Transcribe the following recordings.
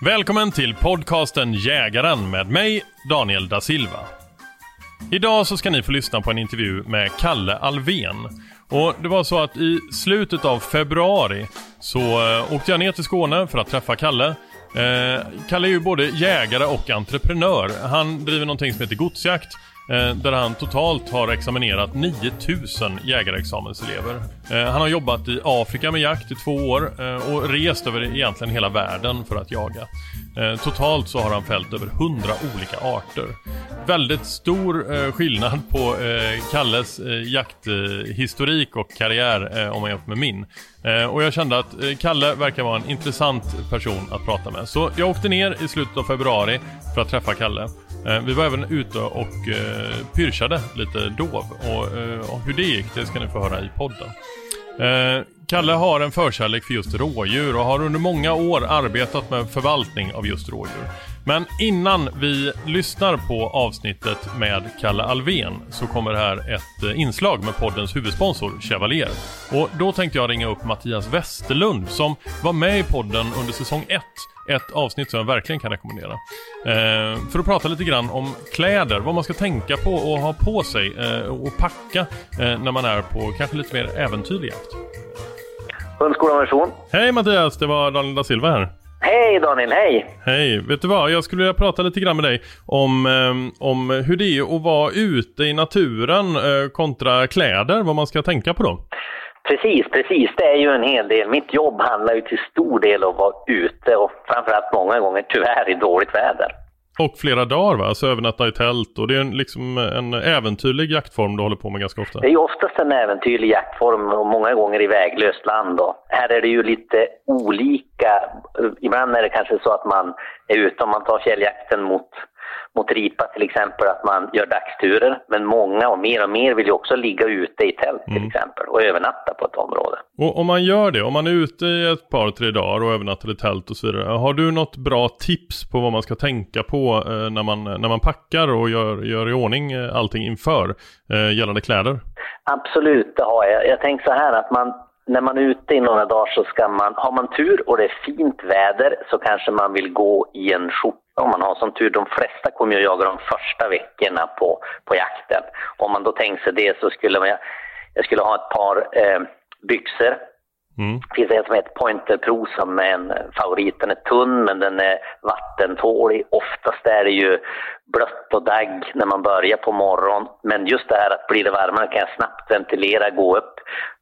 Välkommen till podcasten Jägaren med mig, Daniel da Silva. Idag så ska ni få lyssna på en intervju med Kalle Alven. Och det var så att i slutet av februari så eh, åkte jag ner till Skåne för att träffa Kalle. Eh, Kalle är ju både jägare och entreprenör. Han driver någonting som heter Godsjakt Eh, där han totalt har examinerat 9000 jägarexamenselever. Eh, han har jobbat i Afrika med jakt i två år eh, och rest över egentligen hela världen för att jaga. Eh, totalt så har han fällt över 100 olika arter. Väldigt stor eh, skillnad på eh, Kalles jakthistorik och karriär om man jämför med min. Och jag kände att Kalle verkar vara en intressant person att prata med. Så jag åkte ner i slutet av februari för att träffa Kalle. Vi var även ute och pyrschade lite dov och hur det gick det ska ni få höra i podden. Eh, Kalle har en förkärlek för just rådjur och har under många år arbetat med förvaltning av just rådjur. Men innan vi lyssnar på avsnittet med Kalle Alven så kommer här ett eh, inslag med poddens huvudsponsor Chevalier. Och då tänkte jag ringa upp Mattias Westerlund som var med i podden under säsong 1 ett avsnitt som jag verkligen kan rekommendera. Eh, för att prata lite grann om kläder, vad man ska tänka på och ha på sig eh, och packa eh, när man är på kanske lite mer äventyrlig jakt. Hundskolan version. Hej Mattias, det var Daniel da Silva här. Hej Daniel, hej! Hej! Vet du vad, jag skulle vilja prata lite grann med dig om, eh, om hur det är att vara ute i naturen eh, kontra kläder, vad man ska tänka på då. Precis, precis. Det är ju en hel del. Mitt jobb handlar ju till stor del om att vara ute och framförallt många gånger tyvärr i dåligt väder. Och flera dagar va? Alltså övernatta i tält och det är en, liksom en äventyrlig jaktform du håller på med ganska ofta. Det är ju oftast en äventyrlig jaktform och många gånger i väglöst land då. Här är det ju lite olika. Ibland är det kanske så att man är ute om man tar fjälljakten mot mot ripa till exempel, att man gör dagsturer. Men många och mer och mer vill ju också ligga ute i tält till mm. exempel och övernatta på ett område. Och om man gör det, om man är ute i ett par, tre dagar och övernattar i tält och så vidare. Har du något bra tips på vad man ska tänka på eh, när, man, när man packar och gör, gör i ordning eh, allting inför eh, gällande kläder? Absolut, det har jag. Jag tänker så här att man när man är ute i några dagar så ska man, har man tur och det är fint väder så kanske man vill gå i en skjorta om man har som tur. De flesta kommer ju att jaga de första veckorna på, på jakten. Om man då tänker sig det så skulle man, jag skulle ha ett par eh, byxor. Mm. Det finns en som heter Pointer Pro som är en favorit. Den är tunn men den är vattentålig. Oftast är det ju blött och dagg när man börjar på morgonen. Men just det här att blir det varmare kan jag snabbt ventilera, gå upp.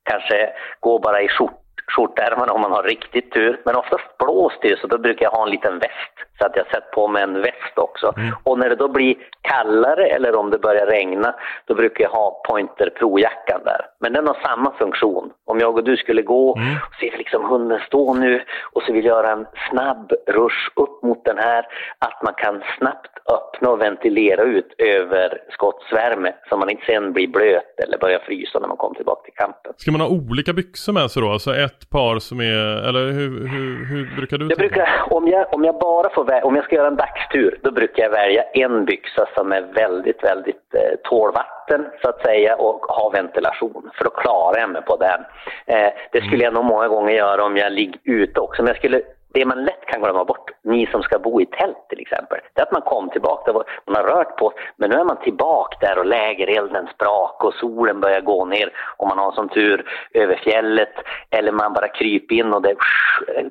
Kanske gå bara i skjort skjortärmarna om man har riktigt tur. Men oftast blåser det så då brukar jag ha en liten väst så att jag sätter på mig en väst också. Och när det då blir kallare eller om det börjar regna, då brukar jag ha Pointer Pro-jackan där. Men den har samma funktion. Om jag och du skulle gå och se liksom hunden stå nu och så vill göra en snabb rush upp mot den här, att man kan snabbt öppna och ventilera ut över skottsvärme så man inte sen blir blöt eller börjar frysa när man kommer tillbaka till kampen. Ska man ha olika byxor med sig då? Alltså ett par som är, eller hur, hur, hur brukar du Jag tänka? brukar, om, jag, om jag bara får om jag ska göra en dagstur, då brukar jag välja en byxa som är väldigt, väldigt eh, tål vatten så att säga och ha ventilation. För då klarar jag mig på den. Eh, det skulle jag nog många gånger göra om jag ligger ute också. Men jag skulle, det man lätt kan glömma bort, ni som ska bo i tält till exempel, det är att man kom tillbaka, var- man har rört på men nu är man tillbaka där och lägerelden sprak och solen börjar gå ner och man har som tur över fjället eller man bara kryper in och det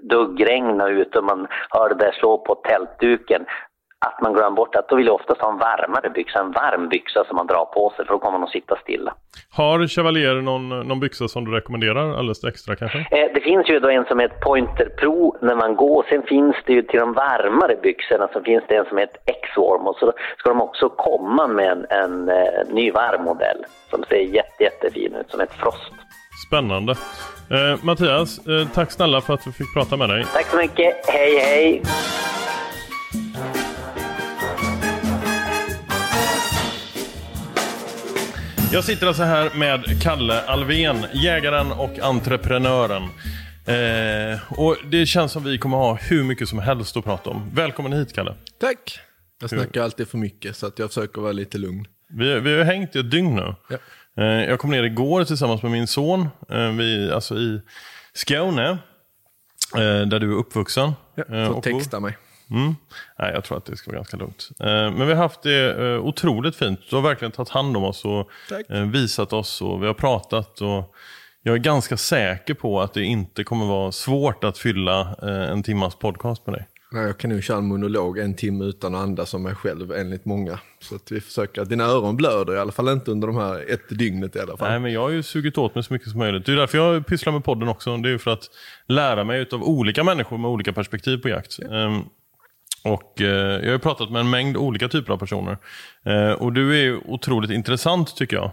duggregnar ut och man hör det där slå på tältduken. Att man glömmer bort att då vill jag oftast ha en varmare byxa, en varm byxa som man drar på sig för då kommer man att sitta stilla. Har Chevalier någon, någon byxa som du rekommenderar alldeles extra kanske? Eh, Det finns ju då en som heter Pointer Pro när man går. Sen finns det ju till de varmare byxorna så finns det en som heter X-Warm och så ska de också komma med en, en eh, ny varm modell som ser jätte, jättefin ut som ett Frost. Spännande. Eh, Mattias, eh, tack snälla för att vi fick prata med dig. Tack så mycket. Hej, hej! Jag sitter alltså här med Kalle Alvén, jägaren och entreprenören. Eh, och det känns som vi kommer ha hur mycket som helst att prata om. Välkommen hit Kalle. Tack! Jag snackar alltid för mycket så att jag försöker vara lite lugn. Vi, vi har hängt i ett dygn nu. Ja. Eh, jag kom ner igår tillsammans med min son. Eh, vi, alltså i Skåne. Eh, där du är uppvuxen. Ja, eh, bor. texta mig. Mm. Nej, jag tror att det ska vara ganska lugnt. Eh, men vi har haft det eh, otroligt fint. Du har verkligen tagit hand om oss och Tack. eh, visat oss och vi har pratat. Och jag är ganska säker på att det inte kommer vara svårt att fylla en timmas podcast med dig. Nej, jag kan nog köra en monolog en timme utan att andas som mig själv enligt många. Så att vi försöker, dina öron blöder i alla fall inte under de här ett dygnet i alla fall. Nej, men jag har ju sugit åt mig så mycket som möjligt. Det är därför jag pysslar med podden också. Det är ju för att lära mig av olika människor med olika perspektiv på jakt. Ehm, och eh, Jag har pratat med en mängd olika typer av personer. Eh, och du är otroligt intressant tycker jag.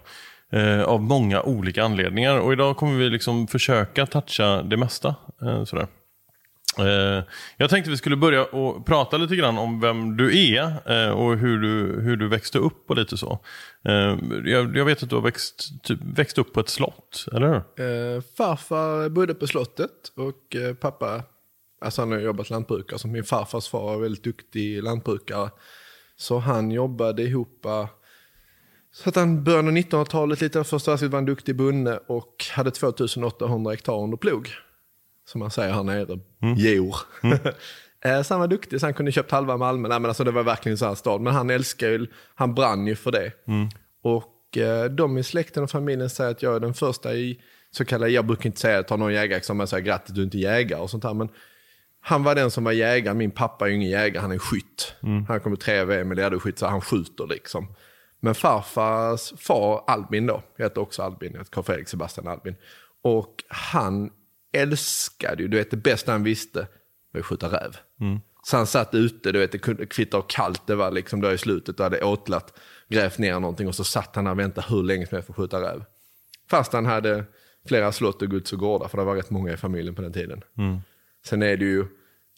Eh, av många olika anledningar. Och idag kommer vi liksom försöka toucha det mesta. Eh, sådär. Eh, jag tänkte vi skulle börja och prata lite grann om vem du är eh, och hur du, hur du växte upp och lite så. Eh, jag, jag vet att du har växt, typ, växt upp på ett slott, eller hur? Eh, farfar bodde på slottet och eh, pappa, alltså han har jobbat lantbrukare, så min farfars far var väldigt duktig lantbrukare. Så han jobbade ihop, eh, så att han början av 1900-talet, lite första världskriget var en duktig bonde och hade 2800 hektar under plog. Som man säger här nere, jord. Eh, så han var duktig, så han kunde köpt halva Malmö. Nej, men alltså, det var verkligen så här stad. Men han älskar ju, han brann ju för det. Och eh, de i släkten och familjen säger att jag är den första i så kallade, jag brukar inte säga att ta någon jägarexamen och säga grattis du är inte jägare och sånt här. Men han var den som var jägare, min pappa är ju ingen jägare, han är skytt. Han kommer tre VM i ledarskytt så han skjuter liksom. Men farfars far Albin då, jag heter också Albin, jag heter Carl Fredrik Sebastian Albin. Och han älskade ju, du vet det bästa han visste var att skjuta räv. Så han satt ute, du vet det kunde kvitta kallt det var liksom då i slutet och hade åtlat, grävt ner någonting och så satt han där och väntade hur länge som helst för att skjuta räv. Fast han hade flera slott och gods och gårdar, för det var rätt många i familjen på den tiden. Sen är det ju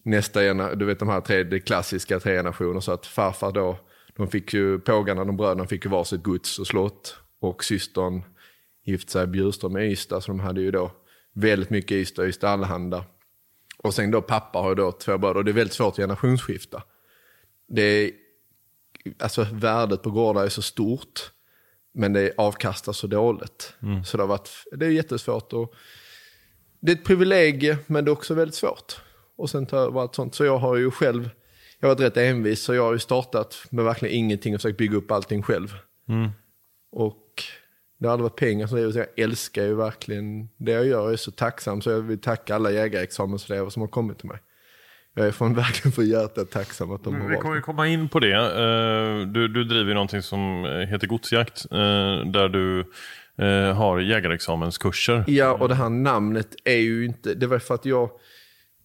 nästa gener- du vet de här tre, det klassiska tre generationer, så att farfar då, de fick ju, pågarna, de bröderna fick ju varsitt gods och slott. Och systern gifte sig Bjurström med Ystad, så de hade ju då väldigt mycket Ystad, Ystad Allehanda. Och sen då pappa har ju då två bröder, och det är väldigt svårt att generationsskifta. Det är, alltså värdet på gårdar är så stort, men det avkastar så dåligt. Så det har varit, det är jättesvårt och det är ett privilegie, men det är också väldigt svårt. Och sen ta över allt sånt. Så jag har ju själv, jag har varit rätt envis, så jag har ju startat med verkligen ingenting och försökt bygga upp allting själv. Och det har aldrig varit pengar som driver, så jag älskar ju verkligen det jag gör. Jag är så tacksam, så jag vill tacka alla jägarexamenselever som har kommit till mig. Jag är från, verkligen för hjärtat tacksam att de har Vi valt kommer ju komma in på det. Eh, Du, du driver någonting som heter Godsjakt. eh, Där du eh, har jägarexamenskurser. Ja, och det här namnet är ju inte, det var för att jag,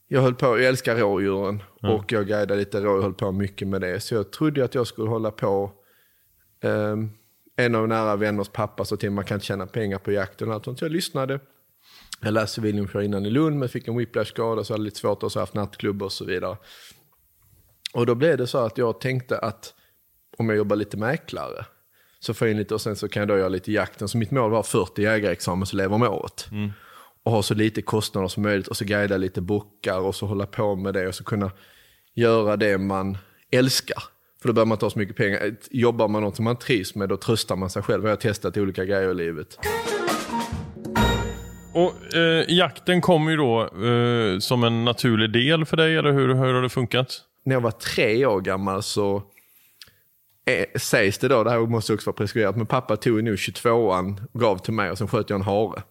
jag höll på, jag älskar rådjuren och jag guidade lite rådjur, höll på mycket med det. Så jag trodde att jag skulle hålla på. Um, en av nära vänners pappa sa till mig man kan inte tjäna pengar på jakten och allt sånt. Så jag lyssnade. Jag läste civilingenjör innan i Lund men fick en whiplash-skada så hade lite svårt att ha haft nattklubb och så vidare. Och då blev det så att jag tänkte att om jag jobbar lite mäklare så får jag in lite och sen så kan jag då göra lite jakten. Så mitt mål var 40 jägarexamen så lever om året. Mm. Och ha så lite kostnader som möjligt och så guida lite bockar och så hålla på med det och så kunna göra det man älskar. För då behöver man inte ha så mycket pengar. Jobbar man något som man trivs med då tröstar man sig själv. Jag har testat olika grejer i livet. Och eh, jakten kom ju då eh, som en naturlig del för dig, eller hur, hur har det funkat? När jag var tre år gammal så eh, sägs det då, det här måste också vara preskriberat, men pappa tog nu 22an och gav till mig och sen sköt jag en hare.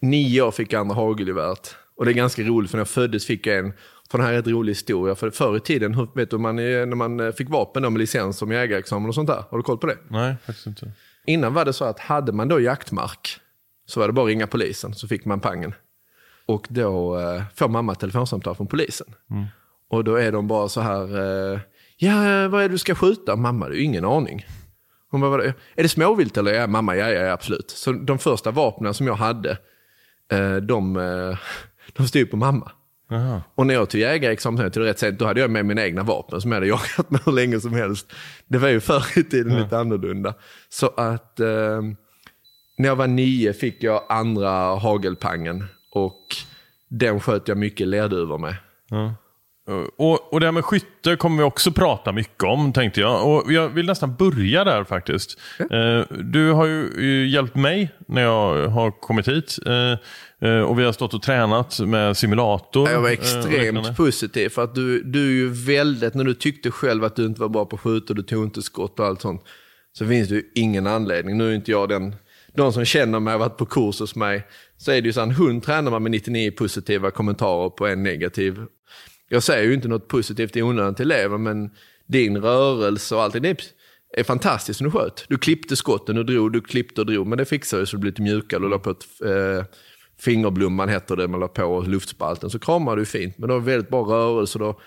Nio år fick jag andra hagelgeväret. Och det är ganska roligt för när jag föddes fick jag en, för den här är en rolig historia, för förr i tiden, vet du man, när man eh, fick vapen med licens som jägarexamen och sånt där, har du koll på det? Nej, faktiskt inte. Innan var det så att hade man då jaktmark så var det bara att ringa polisen så fick man pangen. Och då eh, får mamma ett telefonsamtal från polisen. Mm. Och då är de bara så här, eh, ja vad är det du ska skjuta? Mamma, du har ingen aning. Hon bara, är det småvilt eller? Ja, mamma, ja, ja, absolut. Så de första vapnen som jag hade, eh, de, eh, de stod på mamma. Aha. Och när jag tog jägarexamen till rätt sent, då hade jag med mina egna vapen som jag hade jagat med hur länge som helst. Det var ju förr i tiden ja. lite annorlunda. Så att eh, när jag var nio fick jag andra hagelpangen och den sköt jag mycket lerduvor med. Ja. Och, och det här med skytte kommer vi också prata mycket om, tänkte jag. Och jag vill nästan börja där faktiskt. Mm. Du har ju hjälpt mig när jag har kommit hit. Eh, eh, och vi har stått och tränat med simulator. Jag var extremt positiv för att du, du är ju väldigt, när du tyckte själv att du inte var bra på skjut och du tog inte skott och allt sånt. Så finns det ju ingen anledning. Nu är inte jag den de som känner mig och varit på kurs hos mig, så är det ju så att en hund tränar man med 99 positiva kommentarer på en negativ. Jag säger ju inte något positivt i onödan till elever, men din rörelse och allting, det är fantastiskt som du sköt. Du klippte skotten, du drog, du klippte och drog, men det fixade så det blev lite mjukare. Du la på ett eh, fingerblomman heter det, man la på luftspalten, så kramar du fint. Men du har väldigt bra rörelse, då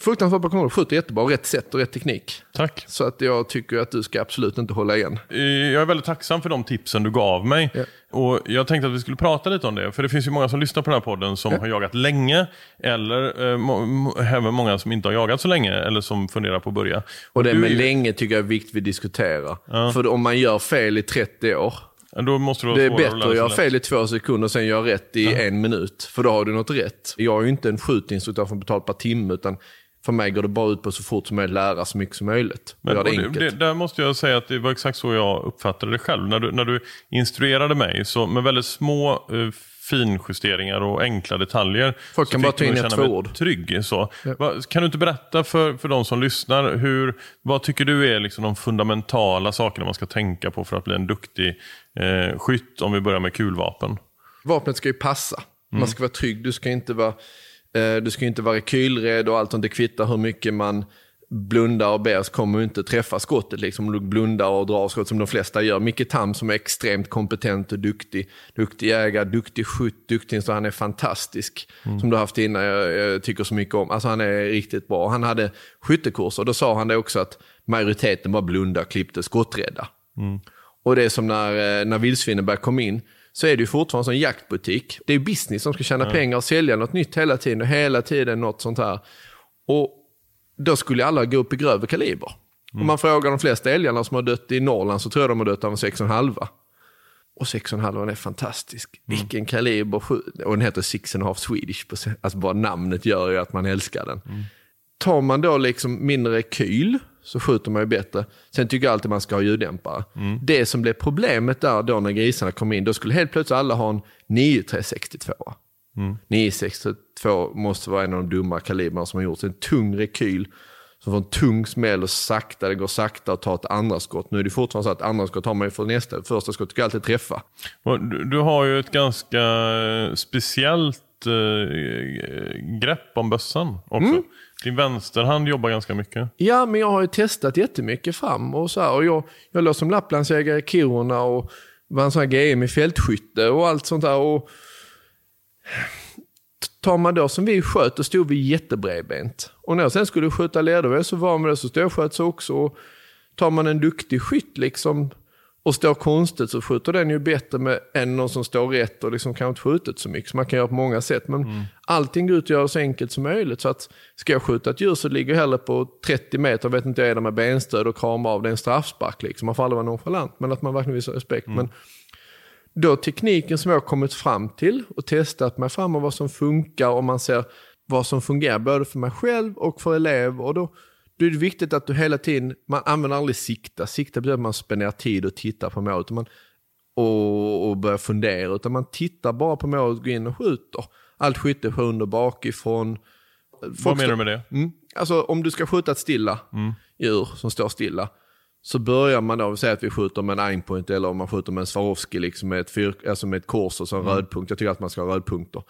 Fruktansvärt bra kontroll, skjuter jättebra, rätt sätt och rätt teknik. Tack. Så att jag tycker att du ska absolut inte hålla igen. Eh, jag är väldigt tacksam för de tipsen du gav mig. Ja. Och Jag tänkte att vi skulle prata lite om det. För det finns ju många som lyssnar på den här podden som ja. har jagat länge. Eller eh, även många som inte har jagat så länge eller som funderar på att börja. Och det med är... länge tycker jag är viktigt vi diskuterar. Ja. För om man gör fel i 30 år då måste det är bättre att göra fel i två sekunder och sen göra rätt i ja. en minut. För då har du något rätt. Jag är ju inte en skjutinstruktör som betalar per timme, utan för mig går det bara ut på så fort som möjligt lära så mycket som möjligt. Men, det, det, det, där måste jag säga att det var exakt så jag uppfattade det själv. När du, när du instruerade mig, så med väldigt små uh, finjusteringar och enkla detaljer. Folk kan bara ta in ett två ord. Trygg, så. Ja. Kan du inte berätta för, för de som lyssnar, hur, vad tycker du är liksom de fundamentala sakerna man ska tänka på för att bli en duktig eh, skytt, om vi börjar med kulvapen? Vapnet ska ju passa. Man mm. ska vara trygg, du ska inte vara Eh, du ska inte vara rekylrädd och allt sånt. Det kvittar hur mycket man blundar och ber så kommer du inte träffa skottet. Liksom. Du blundar och drar skott som de flesta gör. Micke Tam som är extremt kompetent och duktig. Duktig jägare, duktig skytt, duktig så han är fantastisk. Mm. Som du har haft innan, jag, jag, tycker så mycket om. Alltså han är riktigt bra. Han hade skyttekurs och då sa han det också att majoriteten bara blundade klippte skotträdda. Mm. Och det är som när, eh, när vildsvinnen kom in så är det ju fortfarande en jaktbutik. Det är business som ska tjäna mm. pengar och sälja något nytt hela tiden och hela tiden något sånt här. Och då skulle alla gå upp i grövre kaliber. Mm. Om man frågar de flesta älgarna som har dött i Norrland så tror jag de har dött av en 6,5. Och 6,5 är fantastisk. Mm. Vilken kaliber. Och den heter 6,5 Swedish. Alltså bara namnet gör ju att man älskar den. Mm. Tar man då liksom mindre kyl så skjuter man ju bättre. Sen tycker jag alltid man ska ha ljuddämpare. Mm. Det som blev problemet där då när grisarna kom in, då skulle helt plötsligt alla ha en 9362. Mm. 962 måste vara en av de dumma kalibrarna som har gjorts. En tung rekyl som får en tung smäll och sakta, det går sakta att ta ett andra skott. Nu är det fortfarande så att andra skott har man ju för nästa. Första skottet ska alltid träffa. Du, du har ju ett ganska speciellt äh, grepp om bössan också. Mm. Din vänsterhand jobbar ganska mycket. Ja, men jag har ju testat jättemycket fram och så här. Och jag, jag låg som Lapplandsjägare i Kiruna och vann sån här GM i fältskytte och allt sånt där. Och tar man då som vi sköt, då stod vi jättebredbent. Och när jag sen skulle skjuta ledare så var man det så stod jag sköt så också. Och tar man en duktig skytt liksom och står konstigt så skjuter den ju bättre med än någon som står rätt och liksom kanske inte skjutit så mycket. Så man kan göra på många sätt. Men mm. allting går ut att göra så enkelt som möjligt. Så att ska jag skjuta ett djur så ligger jag hellre på 30 meter, vet inte jag, är där med benstöd och kramar av. Det är en straffspark liksom. Man får aldrig vara nonchalant, men att man verkligen visar respekt. Mm. Men då tekniken som jag har kommit fram till och testat mig fram och vad som funkar och man ser vad som fungerar både för mig själv och för elev. Och då, då är det viktigt att du hela tiden, man använder aldrig sikta. Sikta betyder att man spenderar tid och tittar på målet och, man, och, och börjar fundera. Utan man tittar bara på målet, går in och skjuter. Allt skytte sker under bakifrån. Folk vad menar du med det? Mm, alltså om du ska skjuta ett stilla mm. djur som står stilla så börjar man då, säga att vi skjuter med en aimpoint eller om man skjuter med en Swarovski liksom med ett, fyr, alltså med ett kors och så en mm. rödpunkt. Jag tycker att man ska ha rödpunkter.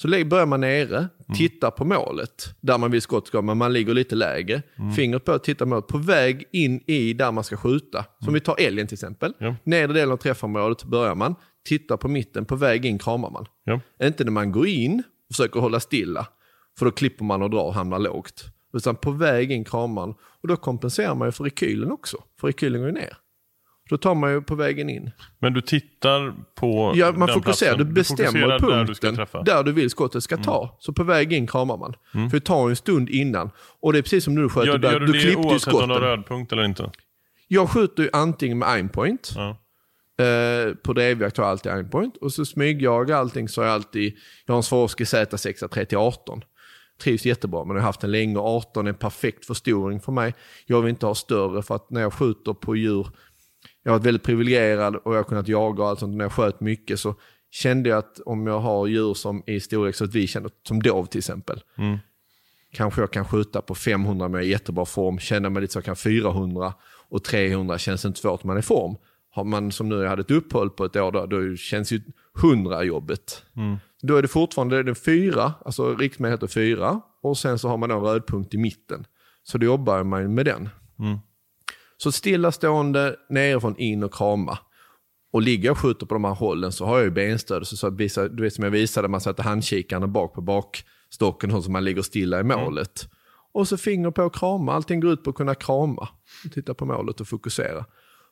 Så börjar man nere, mm. tittar på målet där man vill skott ska, men man ligger lite lägre. Mm. Fingret på, tittar målet, på väg in i där man ska skjuta. Som mm. vi tar älgen till exempel. Ja. Nedre delen av träffområdet börjar man, tittar på mitten, på väg in kramar man. Ja. Inte när man går in och försöker hålla stilla, för då klipper man och drar och hamnar lågt. Utan på väg in kramar man. Och då kompenserar man ju för rekylen också, för rekylen går ju ner. Då tar man ju på vägen in. Men du tittar på Ja, man fokuserar. Du bestämmer du punkten där du, där du, vill skottet ska ta. Mm. Så på väg in kramar man. Mm. För det tar en stund innan. Och det är precis som när du sköt. Gör, där, gör du, du det oavsett om du har röd punkt eller inte? Jag skjuter ju antingen med aimpoint. Ja. Eh, på drevjakt har jag alltid aimpoint. Och så smygjagar allting så har jag alltid, jag har en Swarovski Z6 3018 trivs jättebra, men jag har haft den länge. 18 är en perfekt förstoring för mig. Jag vill inte ha större för att när jag skjuter på djur jag har varit väldigt privilegierad och jag har kunnat jaga och allt sånt. När jag sköt mycket så kände jag att om jag har djur som är i storlek så att vi känner, som dov till exempel. Mm. Kanske jag kan skjuta på 500 med jättebra form, känner mig lite så jag kan 400 och 300 känns inte svårt om man är i form. Har man som nu, jag hade ett uppehåll på ett år, då, då känns ju 100 jobbet. Mm. Då är det fortfarande det är fyra, alltså riktmärket heter fyra och sen så har man en rödpunkt i mitten. Så då jobbar man med den. Mm. Så stillastående, nerifrån in och krama. Och ligger jag och skjuter på de här hållen så har jag ju benstöd. Så, så visa, du vet som jag visade, man sätter handkikarna bak på bakstocken så som man ligger stilla i mm. målet. Mm. Och så finger på att krama, allting går ut på att kunna krama. Titta på målet och fokusera.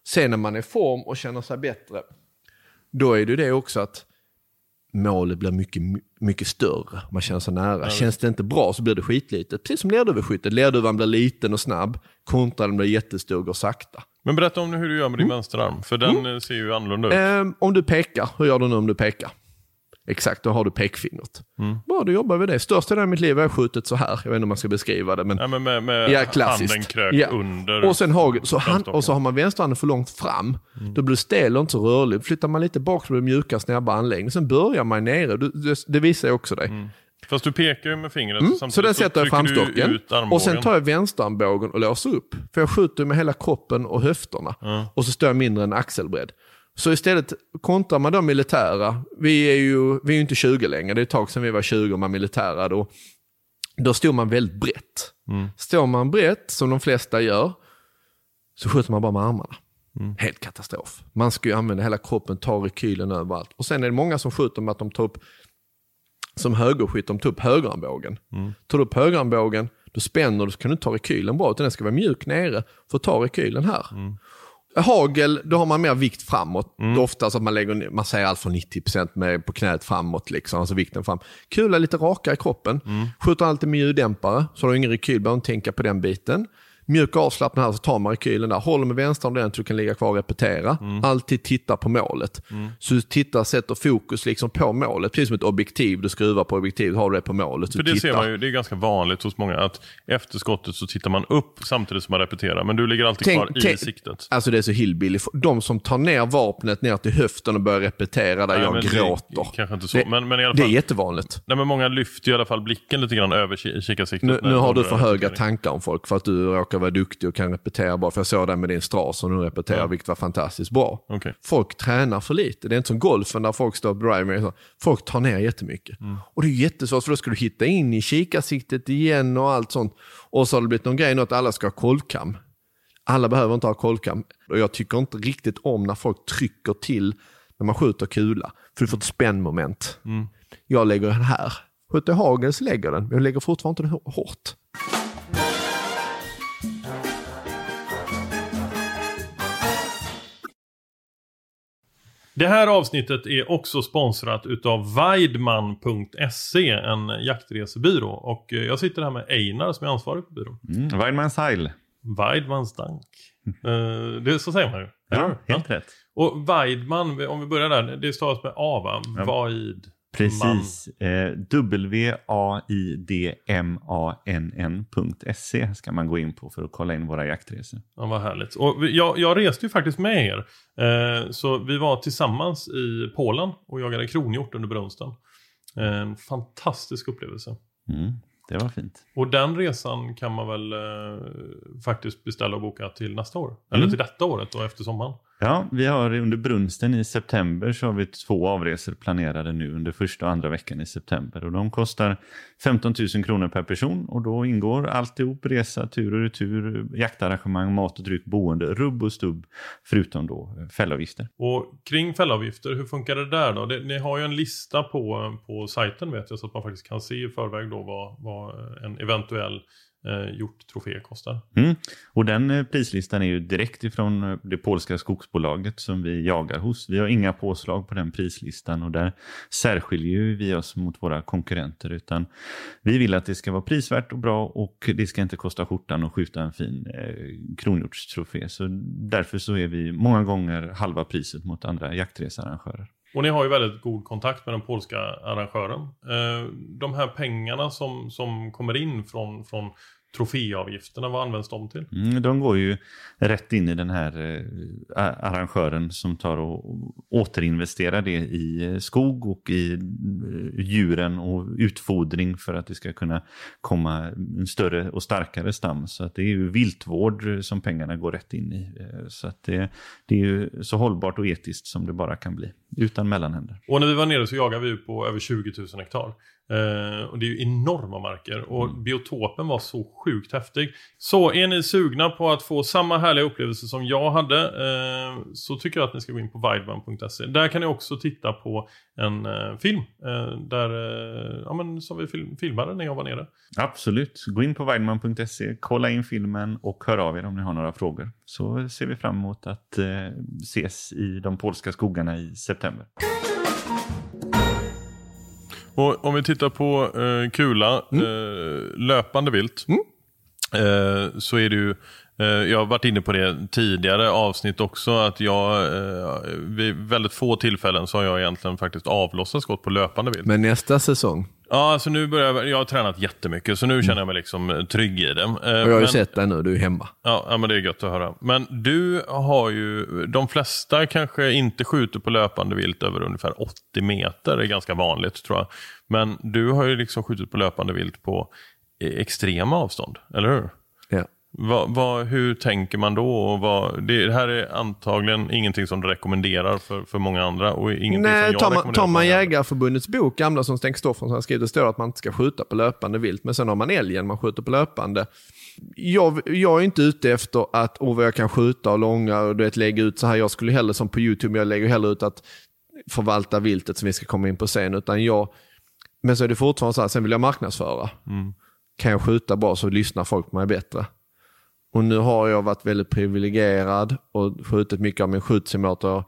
Sen när man är i form och känner sig bättre, då är det det också att målet blir mycket, mycket större. Man känner sig nära. Ja, Känns det inte bra så blir det skitlitet. Precis som lerduveskyttet. Lerduvan blir liten och snabb. Kontraren blir jättestor och går sakta. Men berätta om hur du gör med din mm. vänsterarm. För den mm. ser ju annorlunda ut. Eh, om du pekar, hur gör du nu om du pekar? Exakt, då har du pekfingret. Mm. Bra, då jobbar vi det. Största delen av mitt liv har jag skjutit så här. Jag vet inte om man ska beskriva det. Men, ja, men med, med ja, klassiskt. handen krök ja. under. Och, sen har, så hand, och så har man vänsterhanden för långt fram. Mm. Då blir du stel och inte så rörlig. Flyttar man lite bak så blir det mjukare, snabbare anläggning. Sen börjar man nere. Det, det, det visar jag också dig. Mm. Fast du pekar ju med fingret. Mm, så där sätter jag framstocken. Och sen tar jag vänsterarmbågen och låser upp. För jag skjuter med hela kroppen och höfterna. Mm. Och så står jag mindre än axelbredd. Så istället kontrar man de militära. Vi är ju vi är inte 20 längre, det är ett tag sedan vi var 20 och man militära. Då, då stod man väldigt brett. Mm. Står man brett, som de flesta gör, så skjuter man bara med armarna. Mm. Helt katastrof. Man ska ju använda hela kroppen, ta rekylen överallt. Och sen är det många som skjuter med att de tar upp, som högerskytt, de tar upp högerarmbågen. Mm. Tar du upp högerarmbågen, då spänner du så kan du ta rekylen bra, utan den ska vara mjuk nere för att ta rekylen här. Mm. Hagel, då har man mer vikt framåt. Mm. Ofta så att man lägger, man säger allt från 90% med på knät framåt, liksom, alltså vikten fram. Kula lite rakare i kroppen. Mm. Skjuter alltid med ljuddämpare, så har du ingen rekyl, behöver inte tänka på den biten mjuk avslappnad här så tar man rekylen där. Håller med vänster ordentligt så du kan ligga kvar och repetera. Mm. Alltid titta på målet. Mm. Så du tittar, sätter fokus liksom på målet. Precis som ett objektiv, du skruvar på objektivet, har du det på målet. För det tittar. ser man ju, det är ganska vanligt hos många att efter skottet så tittar man upp samtidigt som man repeterar. Men du ligger alltid tänk, kvar tänk, i siktet. Alltså det är så hillbilly. De som tar ner vapnet ner till höften och börjar repetera där nej, jag gråter. kanske inte så. Det, men, men i alla fall, det är jättevanligt. Nej, men många lyfter i alla fall blicken lite grann över kikarsiktet. Nu, nu har du för höga tankar om folk för att du råkar vara duktig och kan repetera bra. För jag såg det med din stras och nu repeterar, ja. vilket var fantastiskt bra. Okay. Folk tränar för lite. Det är inte som golfen där folk står på driver. Folk tar ner jättemycket. Mm. Och det är jättesvårt för då ska du hitta in i kikarsiktet igen och allt sånt. Och så har det blivit någon grej nu att alla ska ha kolvkam. Alla behöver inte ha kolvkam. Och jag tycker inte riktigt om när folk trycker till när man skjuter kula. För du får ett spännmoment. Mm. Jag lägger den här. Skjuter jag hagel så lägger den, men jag lägger fortfarande inte den hårt. Det här avsnittet är också sponsrat utav Weidman.se, en jaktresebyrå. Och eh, jag sitter här med Einar som är ansvarig på byrån. Mm, Weidmans Heil. Weidmans Dank. Uh, det, så säger man ju. Ja, helt rätt. Och Weidman, om vi börjar där, det stavas med A va? Ja. Vaid. Precis. Eh, W-A-I-D-M-A-N-N.se ska man gå in på för att kolla in våra jaktresor. Ja, vad härligt. Och jag, jag reste ju faktiskt med er. Eh, så vi var tillsammans i Polen och jagade kronhjort under brunsten. En fantastisk upplevelse. Mm, det var fint. Och den resan kan man väl eh, faktiskt beställa och boka till nästa år. Eller Mm. till detta året då efter sommaren. Ja, vi har under brunsten i september så har vi två avresor planerade nu under första och andra veckan i september. Och de kostar 15 000 kronor per person och då ingår alltihop resa, tur och retur, jaktarrangemang, mat och dryck, boende, rubb och stubb, förutom då eh, fällavgifter. Och kring fällavgifter, hur funkar det där då? Det, ni har ju en lista på, på sajten vet jag så att man faktiskt kan se i förväg då vad, vad en eventuell eh, hjorttrofé kostar. Mm. Och den eh, prislistan är ju direkt ifrån eh, det polska skogsbolaget som vi jagar hos. Vi har inga påslag på den prislistan och där särskiljer vi oss mot våra konkurrenter utan vi vill att det ska vara prisvärt och bra och det ska inte kosta skjortan att skjuta en fin eh, kronhjortstrofé. Så därför så är vi många gånger halva priset mot andra jaktresearrangörer. Och ni har ju väldigt god kontakt med den polska arrangören. De här pengarna som, som kommer in från, från troféavgifterna, vad används de till? Mm, de går ju rätt in i den här eh, arrangören som tar och återinvesterar det i eh, skog och i eh, djuren och utfodring för att det ska kunna komma en större och starkare stam. Så att det är ju viltvård som pengarna går rätt in i. Eh, Så att det, det är ju så hållbart och etiskt som det bara kan bli, utan mellanhänder. Och när vi var nere så jagade vi på över 20 000 hektar. Eh, och det är ju enorma marker och biotopen var så sjukt häftig. Så är ni sugna på att få samma härliga upplevelse som jag hade eh, så tycker jag att ni ska gå in på wideman.se. Där kan ni också titta på en eh, film där, ja men som vi film, filmade när jag var nere. Absolut. Gå in på weidman.se, kolla in filmen och hör av er om ni har några frågor. Så ser vi fram emot att ses i de polska skogarna i september. Och om vi tittar på eh, kula, eh, löpande vilt. Eh, så är det ju, eh, jag har varit inne på det tidigare avsnitt också, att jag eh, vid väldigt få tillfällen så har jag egentligen faktiskt avlossat skott på löpande vilt. Men nästa säsong, Ja, alltså nu börjar jag, jag har tränat jättemycket så nu känner jag mig liksom trygg i det. Eh, och jag har ju men- sett dig nu, du är hemma. Ja, ja, men det är gött att höra. Men du har ju, de flesta kanske inte skjuter på löpande vilt över ungefär 80 meter, det är ganska vanligt tror jag. Men du har ju liksom skjutit på löpande vilt på eh, extrema avstånd, eller hur? Ja. Vad, vad, hur tänker man då? Och vad, det här är antagligen ingenting som du rekommenderar för, för många andra och ingenting som Nej, jag tar man, tar man. Jägarförbundets bok, gamla som Sten Kristoffersson har skrivit, det står att man inte ska skjuta på löpande vilt. Men sen har man älgen, man skjuter på löpande. Jag, jag är inte ute efter att, oh, vad jag kan skjuta och långa och du vet, lägga ut så här. Jag skulle hellre som på YouTube, jag lägger hellre ut att förvalta viltet som vi ska komma in på sen. Utan jag, men så är det fortfarande så här, sen vill jag marknadsföra. Kan jag skjuta bra så lyssnar folk på mig bättre. Och nu har jag varit väldigt privilegierad och skjutit mycket av min skjutsimulator.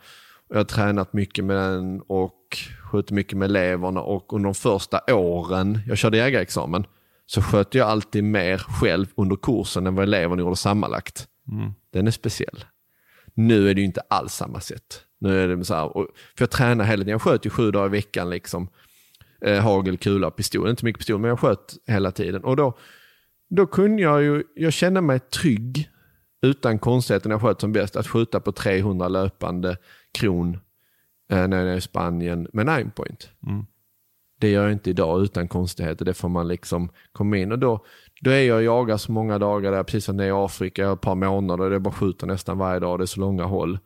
Jag har tränat mycket med den och skjutit mycket med eleverna och under de första åren jag körde jägarexamen så sköt jag alltid mer själv under kursen än vad eleverna gjorde sammanlagt. Den är speciell. Nu är det ju inte alls samma sätt. Nu är det så här, för jag tränar hela tiden. Jag sköt ju sju dagar i veckan liksom. Eh, hagel, kula, pistol. Inte mycket pistol, men jag sköt hela tiden. Och då, då kunde jag ju, jag kände mig trygg utan konstigheter när jag sköt som bäst. Att skjuta på 300 löpande kron eh, när jag är i Spanien med nine point. Det gör jag inte idag utan konstigheter. Det får man liksom komma in. Och då, då är jag och jagar så många dagar där, precis som när jag är i Afrika, jag har ett par månader, och det är bara skjuter nästan varje dag, det är så långa håll.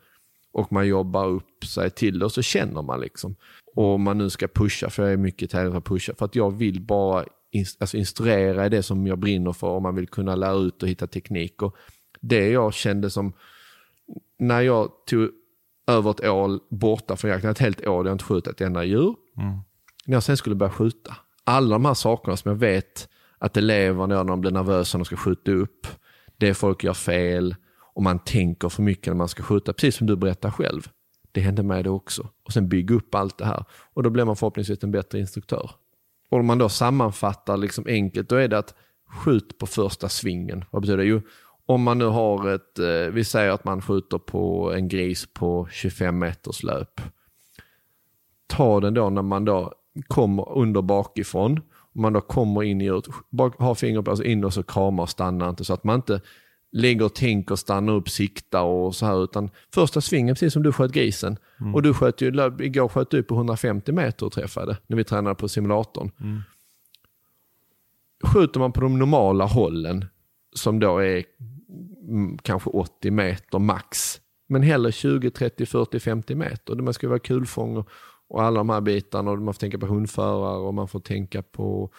Och man jobbar upp sig till det och så känner man liksom. Och om man nu ska pusha, för jag är mycket tävling att pusha, för att jag vill bara alltså instruera i det som jag brinner för, om man vill kunna lära ut och hitta teknik. Och det jag kände som, när jag tog över ett år borta från jakten, ett helt år där jag inte skjutit ett enda djur, när jag sen skulle börja skjuta, alla de här sakerna som jag vet att eleverna gör när de blir nervösa när de ska skjuta upp. Det folk gör fel och man tänker för mycket när man ska skjuta. Precis som du berättar själv. Det hände mig det också. Och sen bygga upp allt det här. Och då blir man förhoppningsvis en bättre instruktör. Och om man då sammanfattar liksom enkelt, då är det att skjut på första svingen. Vad betyder det? Jo, om man nu har ett, eh, vi säger att man skjuter på en gris på 25 meters löp. Ta den då när man då kommer under bakifrån. Om man då kommer in i djuret, ha fingret på alltså in och så kramar och stannar inte. Så att man inte lägger och tänker, stannar upp, siktar och så här. Utan första svingen, precis som du sköt grisen. Mm. Och du sköt ju, igår sköt du på 150 meter och träffade när vi tränade på simulatorn. Mm. Skjuter man på de normala hållen, som då är mm, kanske 80 meter max, men hellre 20, 30, 40, 50 meter. Man ska vara kulfång och, och alla de här bitarna. Och man får tänka på hundförare och man får tänka på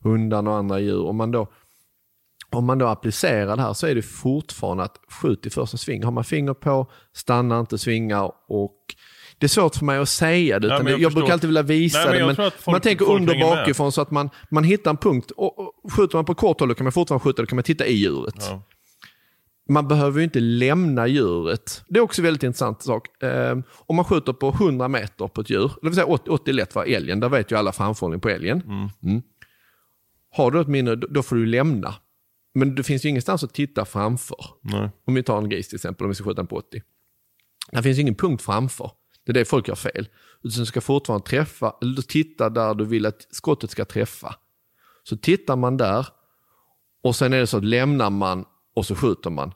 hundarna och andra djur. Om man då om man då applicerar det här så är det fortfarande att skjut i första sving. Har man finger på, stanna inte, svingar och det är svårt för mig att säga det. Utan men jag, jag brukar alltid vilja visa Nej, det. Men folk- man tänker folk under bakifrån så att man, man hittar en punkt. Och, och skjuter man på kort håll då kan man fortfarande skjuta, då kan man titta i djuret. Ja. Man behöver ju inte lämna djuret. Det är också väldigt intressant sak. Eh, om man skjuter på 100 meter på ett djur, det vill säga 80, 80 är lätt för älgen, där vet ju alla framförhållning på älgen. Mm. Har du ett minne, då får du lämna. Men det finns ju ingenstans att titta framför. Nej. Om vi tar en gris till exempel, om vi ska skjuta den på 80. Det finns ingen punkt framför. Det är det folk gör fel. Utan du ska fortfarande träffa, eller du tittar där du vill att skottet ska träffa. Så tittar man där och sen är det så att lämnar man och så skjuter man.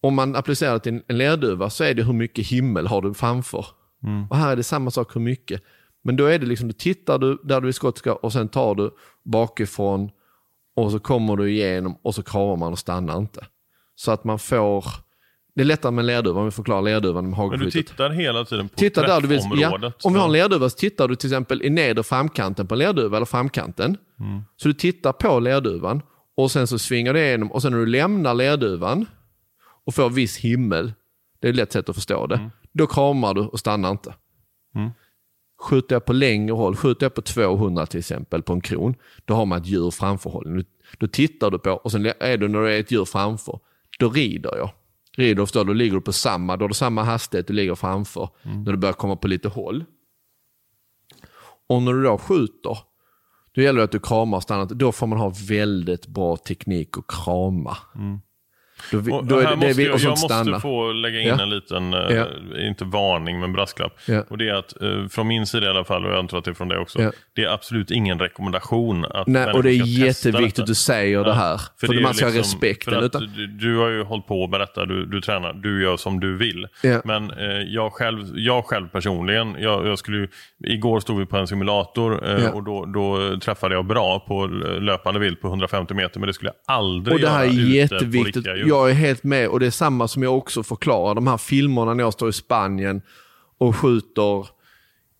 Om man applicerar det till en lerduvva så är det hur mycket himmel har du framför. Och här är det samma sak hur mycket. Men då är det liksom, då tittar du där du i skott ska och sen tar du bakifrån och så kommer du igenom och så kramar man och stannar inte. Så att man får, det är lättare med en lerduva om vi förklarar lerduvan med Men du hagelskyttet. tittar hela tiden på Titta där du vill, ja, om vi har en lerduva så tittar du till exempel i nedre framkanten på en lerduva, eller framkanten. Så du tittar på lerduvan och sen så svingar du igenom och sen när du lämnar lerduvan och får viss himmel, det är ett lätt sätt att förstå det, då kramar du och stannar inte. Skjuter jag på längre håll, skjuter jag på 200 till exempel på en kron, då har man ett djur framförhållning. Då tittar du på och sen är du när det är ett djur framför, då rider jag. Rider förstår du, då ligger du på samma, då har du samma hastighet du ligger framför när du börjar komma på lite håll. Och när du då skjuter, då gäller det att du kramar och stannar. Då får man ha väldigt bra teknik att krama. Då, vi- då är det, det vi, jag, jag måste stanna. få lägga in Ja. en liten, eh, Ja. inte varning men brasklapp. Ja. Och det är att eh, från min sida i alla fall, och jag antar att det är från dig också, det är absolut ingen rekommendation att Nej, och det är jätteviktigt att du säger det här. För, det är man ska ha liksom- respekten. För att Utan, du, du har ju hållit på med detta, du, du tränar, du gör som du vill. Men eh, jag, själv, jag själv personligen, jag, jag skulle ju, igår stod vi på en simulator eh, och då, då träffade jag bra på löpande vilt på 150 meter, men det skulle jag aldrig och det här är göra ute på jätteviktigt. riktiga djur. Jag är helt med och det är samma som jag också förklarar. De här filmerna när jag står i Spanien och skjuter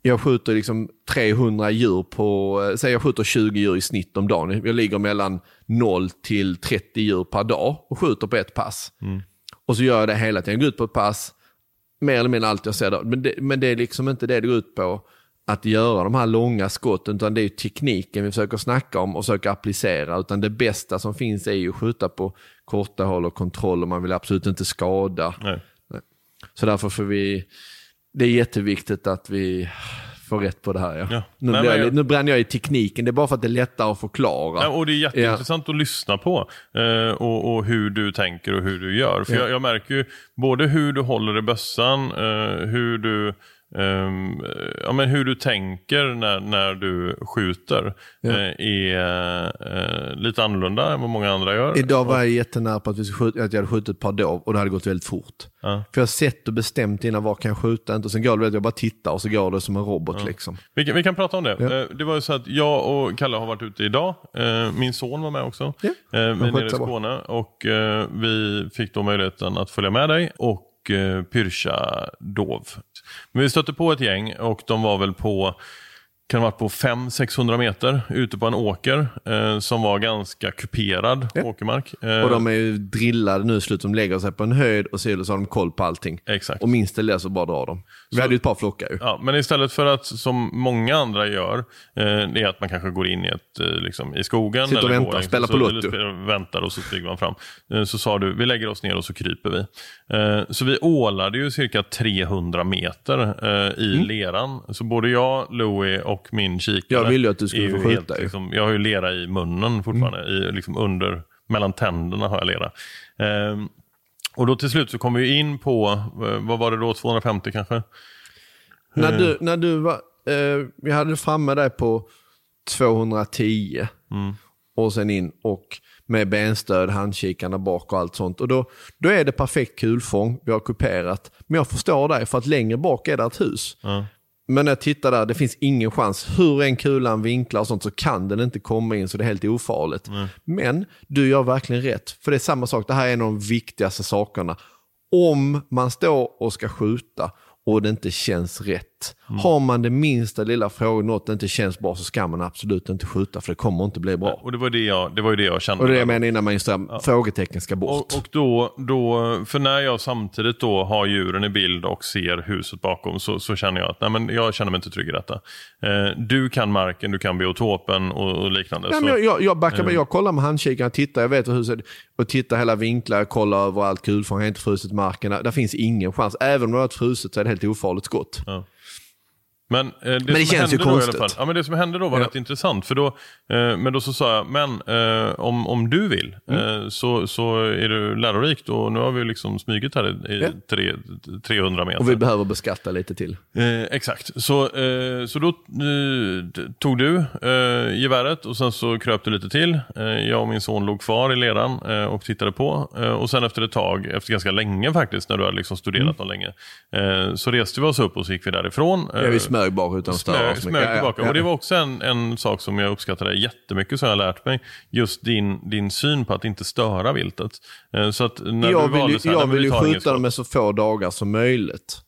jag skjuter liksom 300 djur på, eh, säg jag skjuter 20 djur i snitt om dagen. Jag ligger mellan 0 till 30 djur per dag och skjuter på ett pass. Och så gör jag det hela tiden. Jag går ut på ett pass, mer eller mindre allt jag ser då. Men det, men det är liksom inte det det går ut på, att göra de här långa skotten, utan det är tekniken vi försöker snacka om och försöka applicera. Utan det bästa som finns är ju att skjuta på korta håll och kontroll och man vill absolut inte skada. Nej. Så därför får vi, det är jätteviktigt att vi får rätt på det här. Ja. Ja. Nu, Nej, jag, jag- nu bränner jag i tekniken, det är bara för att det är lättare att förklara. Ja, och det är jätteintressant att lyssna på eh, och, och hur du tänker och hur du gör. För Ja. jag, jag märker ju både hur du håller i bössan, eh, hur du ehm, ja, men hur du tänker när, när du skjuter Ja. eh, är eh, lite annorlunda än vad många andra gör. Idag var jag jättenära på att, vi skjuta, att jag hade skjutit ett par dov och det hade gått väldigt fort. Ja. För jag har sett och bestämt innan var kan jag skjuta inte och sen går det att jag bara tittar och så går det som en robot liksom. Vi kan, vi kan prata om det. Ja. Eh, Det var ju så att jag och Kalle har varit ute idag. Min son var med också. Ja. Vi är nere i sig bra. Skåne och vi fick då möjligheten att följa med dig och eh, pyrscha dov. Men vi stötte på ett gäng och de var väl på kan ha varit på 500-600 meter ute på en åker eh, som var ganska kuperad Ja. åkermark. Eh, Och de är ju drillade nu i slutet. De lägger sig på en höjd och så har de koll på allting. Exakt. Och minst det så bara drar de. Vi Så- hade ju ett par flockar ju. Ja, men istället för att som många andra gör, eh, det är att man kanske går in i, ett, eh, liksom, i skogen. Sitter och eller väntar, går, spelar på Lotto. väntar och så flyger man fram. Eh, så sa du, vi lägger oss ner och så kryper vi. Eh, så vi ålade ju cirka 300 meter eh, i leran. Så både jag, Louie och min kikare. Mm. Jag ville ju att du skulle få ju skjuta helt. Mm. liksom, Jag har ju lera i munnen fortfarande, i, liksom under, mellan tänderna har jag lera. Eh, och då till slut så kom vi in på, eh, vad var det då, 250 kanske? När du, när du var, eh, vi hade framme dig på 210 och sen in och med benstöd, handkikarna bak och allt sånt. Och då, då är det perfekt kulfång, vi har kuperat. Men jag förstår dig, för att längre bak är det ett hus. Men när jag tittar där, det finns ingen chans. Hur en kulan vinklar och sånt så kan den inte komma in så det är helt ofarligt. Men du gör verkligen rätt. För det är samma sak, det här är en av de viktigaste sakerna. Om man står och ska skjuta och det inte känns rätt. Har man det minsta lilla frågan, något inte känns bra, så ska man absolut inte skjuta för det kommer inte bli bra. Och det var det jag, det var ju det jag kände. Och det är jag menar innan man just ja. frågetecken ska bort. Och, och då, då, för när jag samtidigt då har djuren i bild och ser huset bakom så, så känner jag att nej, men jag känner mig inte trygg i detta. Eh, du kan marken, du kan biotopen och, och liknande. Ja, så, men jag, jag, jag backar med, jag kollar med handkikaren, tittar, jag vet hur huset och tittar hela vinklar, kollar överallt, kulfång, jag har inte frusit marken. Där finns ingen chans. Även om det har varit frusit så är det helt ofarligt skott. Men, eh, det, det som känns hände ju då i alla konstigt. fall, ja, men det som hände då var Ja. rätt intressant. För då, eh, men då så sa jag, men eh, om, om du vill eh, så, så är du lärorikt och nu har vi liksom smugit här i, i Ja. tre, 300 meter. Och vi behöver beskatta lite till. Eh, exakt, så, eh, så då eh, tog du eh, geväret och sen så kröp du lite till. Eh, jag och min son låg kvar i leran eh, och tittade på. Eh, och sen efter ett tag, efter ganska länge faktiskt, när du hade liksom studerat Mm. dem länge, eh, så reste vi oss upp och så gick vi därifrån. Ja, vi Eh, smög bak utan att störa Smög, smög Ja, ja, tillbaka. ja. Och det var också en, en sak som jag uppskattade jättemycket som jag lärt mig. Just din, din syn på att inte störa viltet. Eh, Så att när jag du vill, valde ju, så här, jag vill vi ju skjuta dem med så få dagar som möjligt.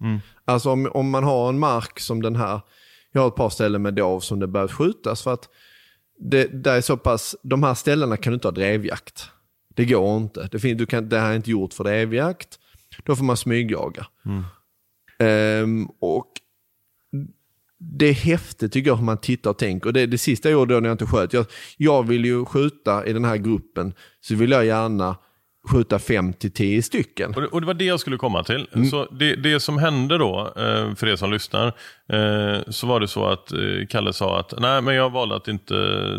Alltså om, om man har en mark som den här, jag har ett par ställen med dov som det behövs skjutas för att det, det är så pass, de här ställena kan du inte ha drevjakt. Det går inte. Det, fin, du kan, det här är inte gjort för drevjakt. Då får man smygjaga. Ehm, och det är häftigt tycker jag hur man tittar och tänker. Och det, det sista jag gjorde då när jag inte sköt, jag, jag vill ju skjuta i den här gruppen, så vill jag gärna skjuta 5 till 10 stycken. Och det, och det var det jag skulle komma till. Mm. Så det, det som hände då, eh, för er som lyssnar, så var det så att eh, Kalle sa att nej men jag valde att inte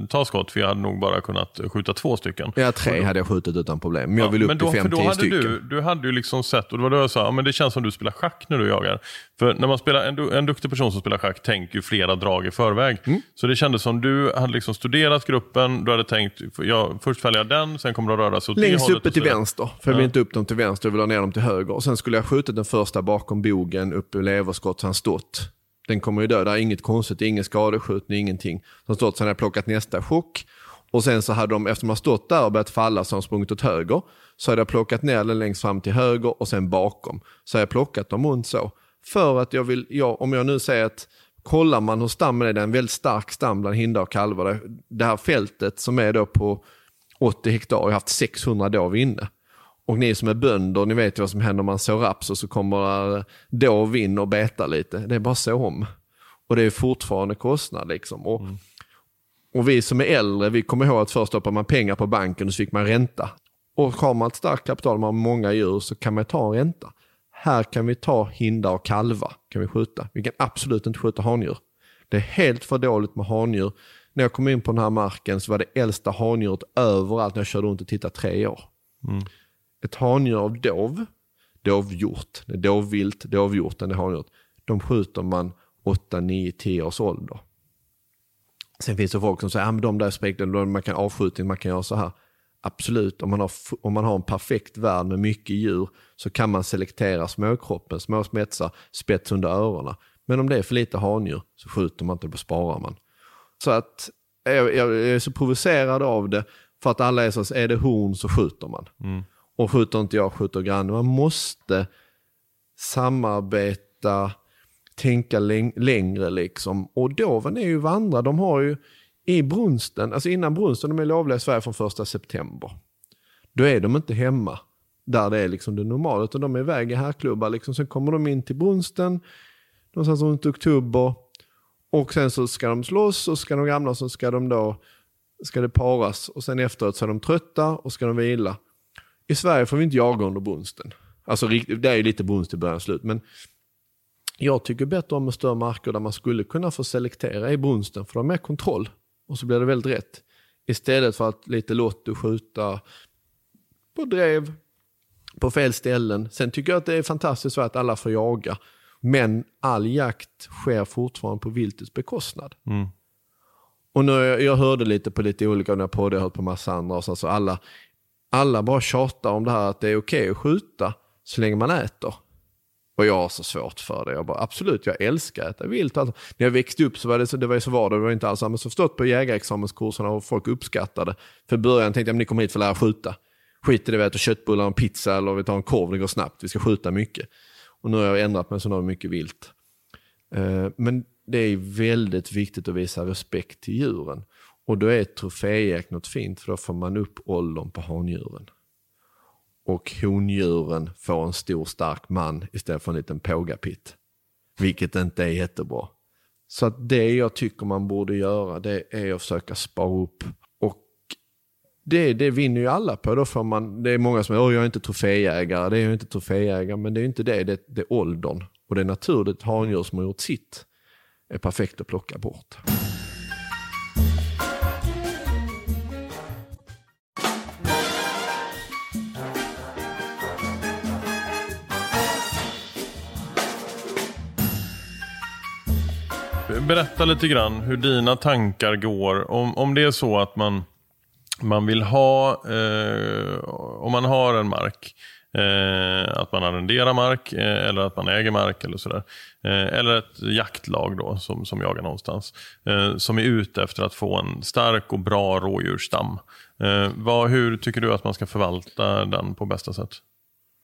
ta skott för jag hade nog bara kunnat skjuta två stycken. Ja, tre hade jag skjutit utan problem, men jag Ja, vill upp men då, till för då 5-10 hade stycken. du, du hade ju liksom sett, och det var då jag sa, ja, men det känns som du spelar schack när du jagar. För när man spelar, en, en duktig person som spelar schack tänker ju flera drag i förväg. Mm. Så det kändes som du hade liksom studerat gruppen, du hade tänkt, ja, först väljer jag den, sen kommer de röra sig åt Längst uppe till vänster, för jag vill inte upp dem till vänster, jag vill ha ner dem till höger. Och sen skulle jag skjutit den första bakom bogen, upp i leverskott, så han stått. Den kommer ju dö, det är inget konstigt, ingen skadeskjutning, ingenting. Så stått, sen hade jag plockat nästa chock. Och sen så hade de, efter de har stått där och börjat falla, så har de sprungit åt höger. Så hade jag plockat ner den längst fram till höger och sen bakom. Så har jag plockat dem runt så. För att jag vill, ja, om jag nu säger att kollar man hur stammen är, det är en väldigt stark stam bland hindar och kalvar. Det- Det här fältet som är då på 80 hektar, jag har haft 600 dov inne. Och ni som är bönder, ni vet ju vad som händer om man sår raps och så kommer dov in och betar lite. Det är bara så om. Och det är fortfarande kostnad liksom. Och, och vi som är äldre, vi kommer ihåg att först stoppar man pengar på banken och så fick man ränta. Och har man ett starkt kapital, man har många djur, så kan man ta en ränta. Här kan vi ta hindar och kalvar, kan vi skjuta. Vi kan absolut inte skjuta handjur. Det är helt för dåligt med handjur. När jag kom in på den här marken så var det äldsta handjuret överallt när jag körde runt och tittade tre år. Ett handjur av dov, dovhjort, dovvilt, dovhjorten, det är. De skjuter man 8, 9, 10 års ålder. Sen finns det folk som säger att de där spekten, man kan avskjutning, man kan göra så här. Absolut, om man, har, om man har en perfekt värld med mycket djur så kan man selektera småkroppen, små spetsar, spets under öronen. Men om det är för lite handjur så skjuter man inte, då sparar man. Så att jag, jag är så provocerad av det för att alla är så, är det horn så skjuter man. Mm. Och skjuter inte jag, skjuter grannen. Man måste samarbeta tänka längre liksom. Och doven är ju vandra, de har ju i brunsten, alltså innan brunsten, de är lovliga i Sverige från första september. Då är de inte hemma där det är liksom det normala, utan de är iväg i herrklubbar. Liksom. Sen kommer de in till brunsten, någonstans runt oktober. Och sen så ska de slåss och ska de gamla så ska de då, ska det paras. Och sen efteråt så är de trötta och ska de vila. I Sverige får vi inte jaga under brunsten. Alltså det är ju lite brunst i början och slut. Men jag tycker bättre om större marker där man skulle kunna få selektera i brunsten. För de har mer kontroll. Och så blir det väldigt rätt. Istället för att lite lotto skjuta på drev, på fel ställen. Sen tycker jag att det är fantastiskt att alla får jaga. Men all jakt sker fortfarande på viltets bekostnad. Mm. Och nu, jag hörde lite på lite olika när poddar, jag har hört på massa andra. Och så, så alla, alla bara tjatar om det här att det är okej okay att skjuta så länge man äter. Och jag har så svårt för det. Jag bara, absolut, jag älskar att äta vilt. Alltså, när jag växte upp så var det så, det var så var det, det var inte alls samma. Så förstått på jägarexamenskurserna och folk uppskattade. För början tänkte jag, ni kommer hit för att lära skjuta. Skit i det, vi äter köttbullar och pizza eller vi tar en korv, det går snabbt. Vi ska skjuta mycket. Och nu har jag ändrat mig så nu har vi mycket vilt. Eh, men det är väldigt viktigt att visa respekt till djuren. Och då är troféjakt något fint, för då får man upp åldern på handjuren och hondjuren får en stor stark man istället för en liten pågapitt. Vilket inte är jättebra. Så att det jag tycker man borde göra det är att försöka spara upp. Och det, det vinner ju alla på. Då får man, det är många som säger jag är inte troféjägare, det är jag inte troféjägare. Men det är inte det, det, det är åldern. Och det är naturligt handjur som har gjort sitt är perfekt att plocka bort. Berätta lite grann hur dina tankar går. Om, om det är så att man, man vill ha, eh, om man har en mark, eh, att man arrenderar mark eh, eller att man äger mark eller sådär. Eh, eller ett jaktlag då som, som jagar någonstans. Eh, som är ute efter att få en stark och bra rådjursstam. Eh, vad, hur tycker du att man ska förvalta den på bästa sätt?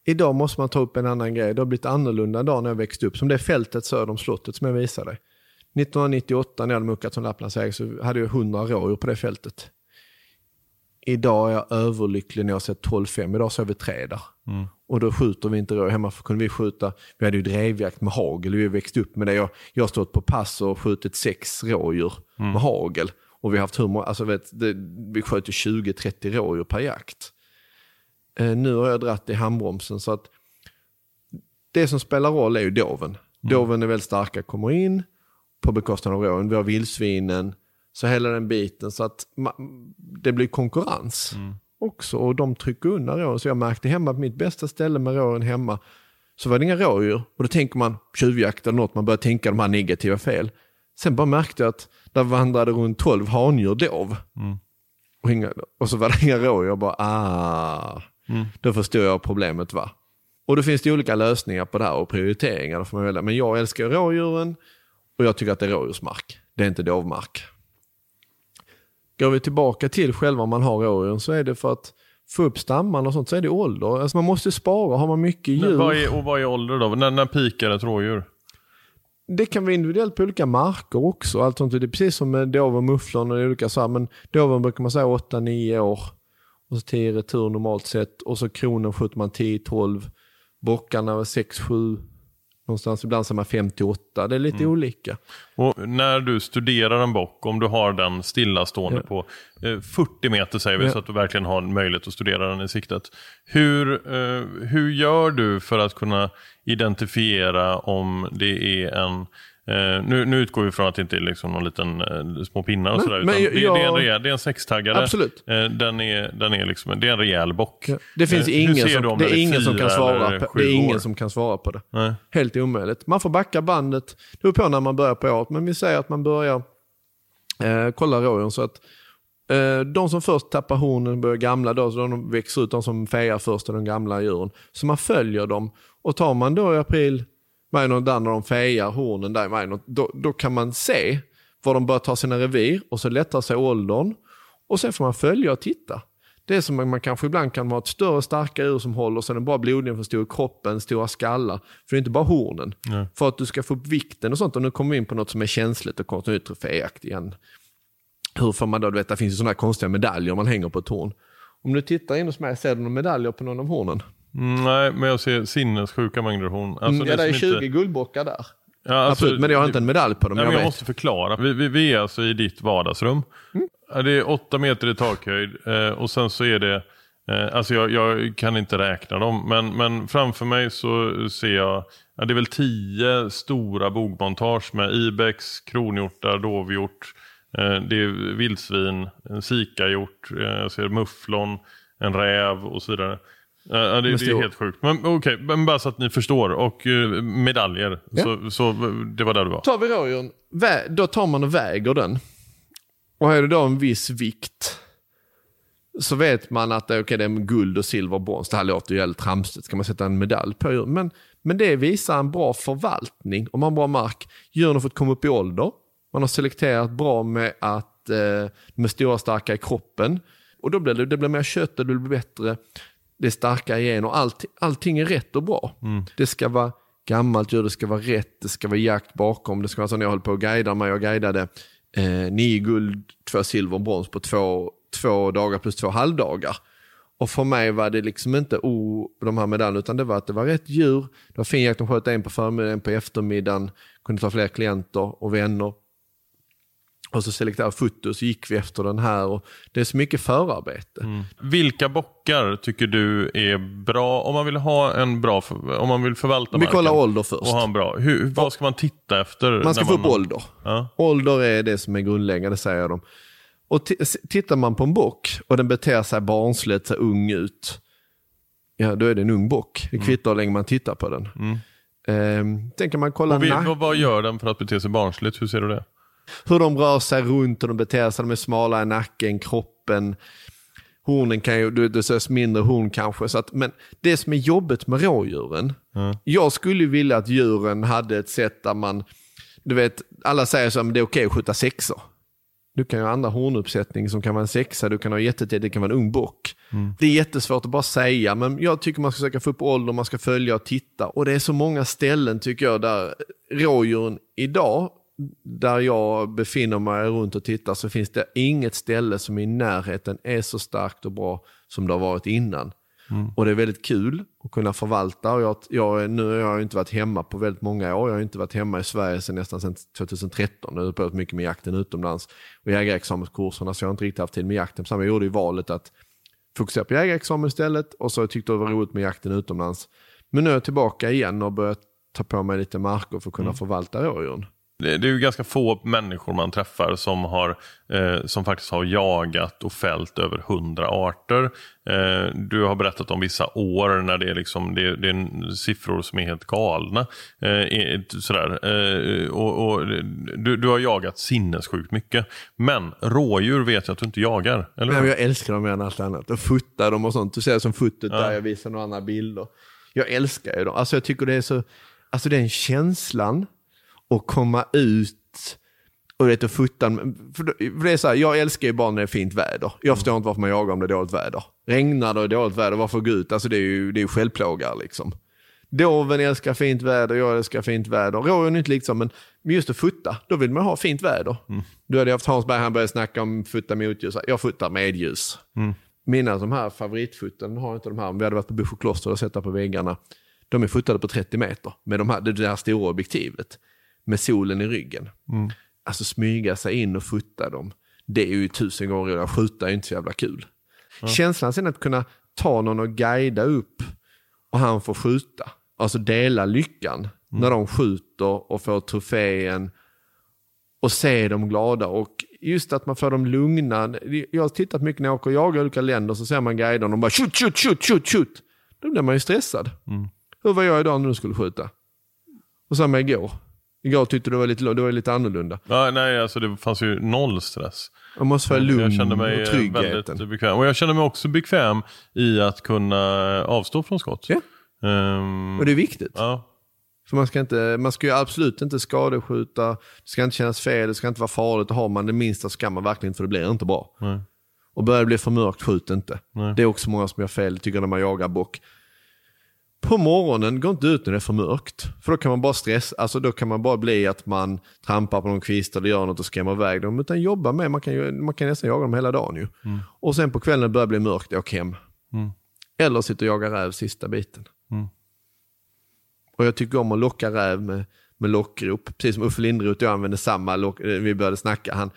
Idag måste man ta upp en annan grej. Det har blivit annorlunda idag när jag växte upp. Som det fältet söder om slottet som jag visade. 1998 när jag hade muckat som Lapplandsägare så hade jag 100 rådjur på det fältet. Idag är jag överlycklig när jag har sett 12-5. Idag så är vi tre där. Mm. Och då skjuter vi inte rådjur. Hemma för kunde vi skjuta, vi hade ju drevjakt med hagel. Vi växte upp med det. Jag, jag har stått på pass och skjutit sex rådjur mm. med hagel. Och vi har haft hur många, alltså vet, det, vi sköt ju 20-30 rådjur per jakt. Eh, nu har jag dratt i handbromsen så att det som spelar roll är ju doven. Mm. Doven är väldigt starka, kommer in, på bekostnad av råen. Vi har vildsvinen, så hela den biten. Så att det blir konkurrens mm. också och de trycker undan råen. Så jag märkte hemma på mitt bästa ställe med råen hemma så var det inga rådjur. Och då tänker man tjuvjakt eller något, man börjar tänka de här negativa fel. Sen bara märkte jag att där vandrade runt 12 handjur dov. Mm. Och, inga, och så var det inga rådjur. Jag bara, ah. Mm. Då förstår jag problemet var. Och då finns det olika lösningar på det här och prioriteringar. får man välja. Men jag älskar rådjuren. Och jag tycker att det är rådjursmark. Det är inte dovmark. Går vi tillbaka till själva om man har rådjuren så är det för att få upp stammarna och sånt så är det ålder. Alltså man måste spara. Har man mycket djur. Vad är, och vad är ålder då? När, när pikar ett rådjur? Det kan vara individuellt på olika marker också. Allt sånt. Det är precis som med doven, mufflon och olika så här. Men doven brukar man säga 8-9 år. Och så 10 retur normalt sett. Och så kronen skjuter man 10-12. Bockarna 6-7 någonstans. Ibland säger man 58. Det är lite mm. olika. Och när du studerar en bock, om du har den stillastående ja. på eh, 40 meter säger vi, ja. så att du verkligen har möjlighet att studera den i siktet. Hur, eh, hur gör du för att kunna identifiera om det är en Uh, nu, nu, utgår vi från att det inte är liksom någon liten uh, små pinnar och sådär. Utan jag, det, det, är en rejäl, det är en sextaggare. Absolut. Uh, den är, den är liksom, det är en rejäl bock. Ja. Det finns ingen, som, det är ingen som kan svara på det. är ingen som kan svara på det. Nej. Helt omöjligt. Man får backa bandet. Det beror på när man börjar på året. Men vi säger att man börjar kolla rådjuren så att de som först tappar hornen börjar gamla, då, så de växer ut, de som fejar först är de gamla djuren. Så man följer dem. Och tar man då i april, och där när de fejar hornen där i maj, då, då kan man se var de börjar ta sina revir och så lättar sig åldern. Och sen får man följa och titta. Det är som att man kanske ibland kan ha ett större, starkare djur som håller så den bra blodningen för stor kroppen, stora skallar. För det är inte bara hornen. Nej. För att du ska få upp vikten och sånt. Och nu kommer vi in på något som är känsligt och konstigt, troféjakt igen. Hur får man då, du vet, det finns ju sådana här konstiga medaljer man hänger på ett horn. Om du tittar in hos mig, ser du några medaljer på någon av hornen? Mm, nej, men jag ser sinnessjuka mängder horn. Alltså, Mm, ja, det är som 20 inte- guldbockar där. Ja, alltså, Absolut, men jag har inte en medalj på dem. Nej, jag jag måste förklara. Vi, vi, vi är alltså i ditt vardagsrum. Mm. Det är åtta meter i takhöjd eh, och sen så är det, eh, alltså jag, jag kan inte räkna dem, men, men framför mig så ser jag, ja, det är väl tio stora bogmontage med ibex, kronhjortar, dovhjort, eh, det är vildsvin, sikahjort, jag ser mufflon, en räv och så vidare. Ja, det, det är helt sjukt. Men okej, men bara så att ni förstår. Och eh, medaljer. Ja. Så, så det var där du var. Tar vi rådjuren, då tar man och väger den. Och är det då en viss vikt så vet man att okay, det är guld och silver och brons. Det här låter ju jävligt tramsigt. Ska man sätta en medalj på djur? Men, men det visar en bra förvaltning. Om man har bra mark. Djuren har fått komma upp i ålder. Man har selekterat bra med att eh, de är stora och starka i kroppen. Och då blir det, det blir mer kött och det blir bättre. Det är starka gener. Allt, allting är rätt och bra. Det ska vara gammalt djur, det ska vara rätt, det ska vara jakt bakom. Det ska vara så när jag höll på att guida mig. Jag guidade eh, nio guld, två silver och brons på två, två dagar plus två halvdagar. Och för mig var det liksom inte oh, de här medaljerna, utan det var att det var rätt djur. Det var fin jakt, de sköt en på förmiddagen, en på eftermiddagen. Kunde ta fler klienter och vänner. Och så selekterade foto, så gick vi efter den här. Och det är så mycket förarbete. Vilka bockar tycker du är bra om man vill ha en bra, om man vill förvalta Vi kollar ålder först. Och ha en bra. Hur, vad ska man titta efter? Man ska få upp ålder. Ja. Ålder är det som är grundläggande säger de. Och tittar man på en bock och den beter sig barnsligt, ser ung ut. Ja, då är det en ung bock. Det kvittar hur länge man tittar på den. Ehm, sen kan man kolla Och vi, vad gör den för att bete sig barnsligt? Hur ser du det? Hur de rör sig runt och de beter sig. De är smala i nacken, kroppen. Hornen kan ju, det, ses mindre horn kanske. Så att, men det som är jobbigt med rådjuren. Jag skulle vilja att djuren hade ett sätt där man, du vet, alla säger så att det är okej att skjuta sexor. Du kan ju ha andra hornuppsättning som kan vara en sexa, du kan ha jättetid, det kan vara en ung bock. Det är jättesvårt att bara säga, men jag tycker man ska försöka få upp ålder, man ska följa och titta. Och det är så många ställen tycker jag där rådjuren idag, där jag befinner mig runt och tittar, så finns det inget ställe som i närheten är så starkt och bra som det har varit innan. Och det är väldigt kul att kunna förvalta. Och jag, jag, nu har jag inte varit hemma på väldigt många år. Jag har inte varit hemma i Sverige sedan nästan sedan 2013. Jag har på mycket med jakten utomlands och jägarexamenskurserna. Så jag har inte riktigt haft tid med jakten. Så jag gjorde ju valet att fokusera på jägarexamen istället. Och så tyckte jag det var roligt med jakten utomlands. Men nu är jag tillbaka igen och börjat ta på mig lite marker för att kunna förvalta rådjuren. Det, det är ju ganska få människor man träffar som, har, eh, som faktiskt har jagat och fällt över hundra arter. Eh, du har berättat om vissa år när det är, liksom, det, det är siffror som är helt galna. Eh, är- sådär. Eh, och, och, du, du har jagat sinnessjukt mycket. Men rådjur vet jag att du inte jagar. Eller Nej, jag älskar dem mer än allt annat. Och fota dem och sånt. Du ser som fotot där jag visar några andra bilder. Jag älskar ju dem. Alltså jag tycker det är så, alltså den känslan att komma ut och vet, och fota. För det- är så här, jag älskar ju bara när det är fint väder. Jag förstår inte varför man jagar om det är dåligt väder. Regnar det och är dåligt väder, varför gå ut? Alltså det är ju, det är ju självplågar liksom. Doven älskar fint väder, jag älskar fint väder. Rådjuren inte liksom, men just att futta, då vill man ha fint väder. Du hade haft Hans Berg, han började snacka om futta motljus. Jag futtar med ljus. Mina de här favoritfoten har inte de här, om vi hade varit på och Kloster och sett på väggarna. De är fotade på 30 meter med de här, det där stora objektivet. Med solen i ryggen. Alltså smyga sig in och fota dem. Det är ju tusen gånger roligare. Skjuta är ju inte så jävla kul. Känslan sen att kunna ta någon och guida upp och han får skjuta. Alltså dela lyckan när de skjuter och får troféen och se dem glada. Och just att man får dem lugna. Jag har tittat mycket när jag åker och jagar i olika länder så ser man guider och de bara shoot, shoot, shoot, shoot, shoot. Då blir man ju stressad. Hur var jag idag när du skulle skjuta? Och samma igår. Igår tyckte du det var lite, det var lite annorlunda. Ja, nej, alltså det fanns ju noll stress. Man måste få lugn jag kände mig och eh, tryggheten. väldigt bekväm. Och jag kände mig också bekväm i att kunna avstå från skott. Ja. Ehm, Och det är viktigt. ja. För man ska, inte, man ska ju absolut inte skadeskjuta, det ska inte kännas fel, det ska inte vara farligt. Och har man det minsta så ska man verkligen inte för det blir inte bra. Nej. Och börjar det bli för mörkt, skjut inte. Nej. Det är också många som gör fel, tycker när man jagar bock. På morgonen, gå inte ut när det är för mörkt. För då kan man bara stressa, alltså då kan man bara bli att man trampar på någon kvist eller gör något och skrämmer iväg dem. Utan jobba med, man kan, man kan nästan jaga dem hela dagen ju. Och sen på kvällen när det börjar bli mörkt, åk hem. Eller sitta och jaga räv sista biten. Och jag tycker om att locka räv med, med lockrop. Precis som Uffe Lindroth och jag använde samma, lock, eh, vi började snacka. Han,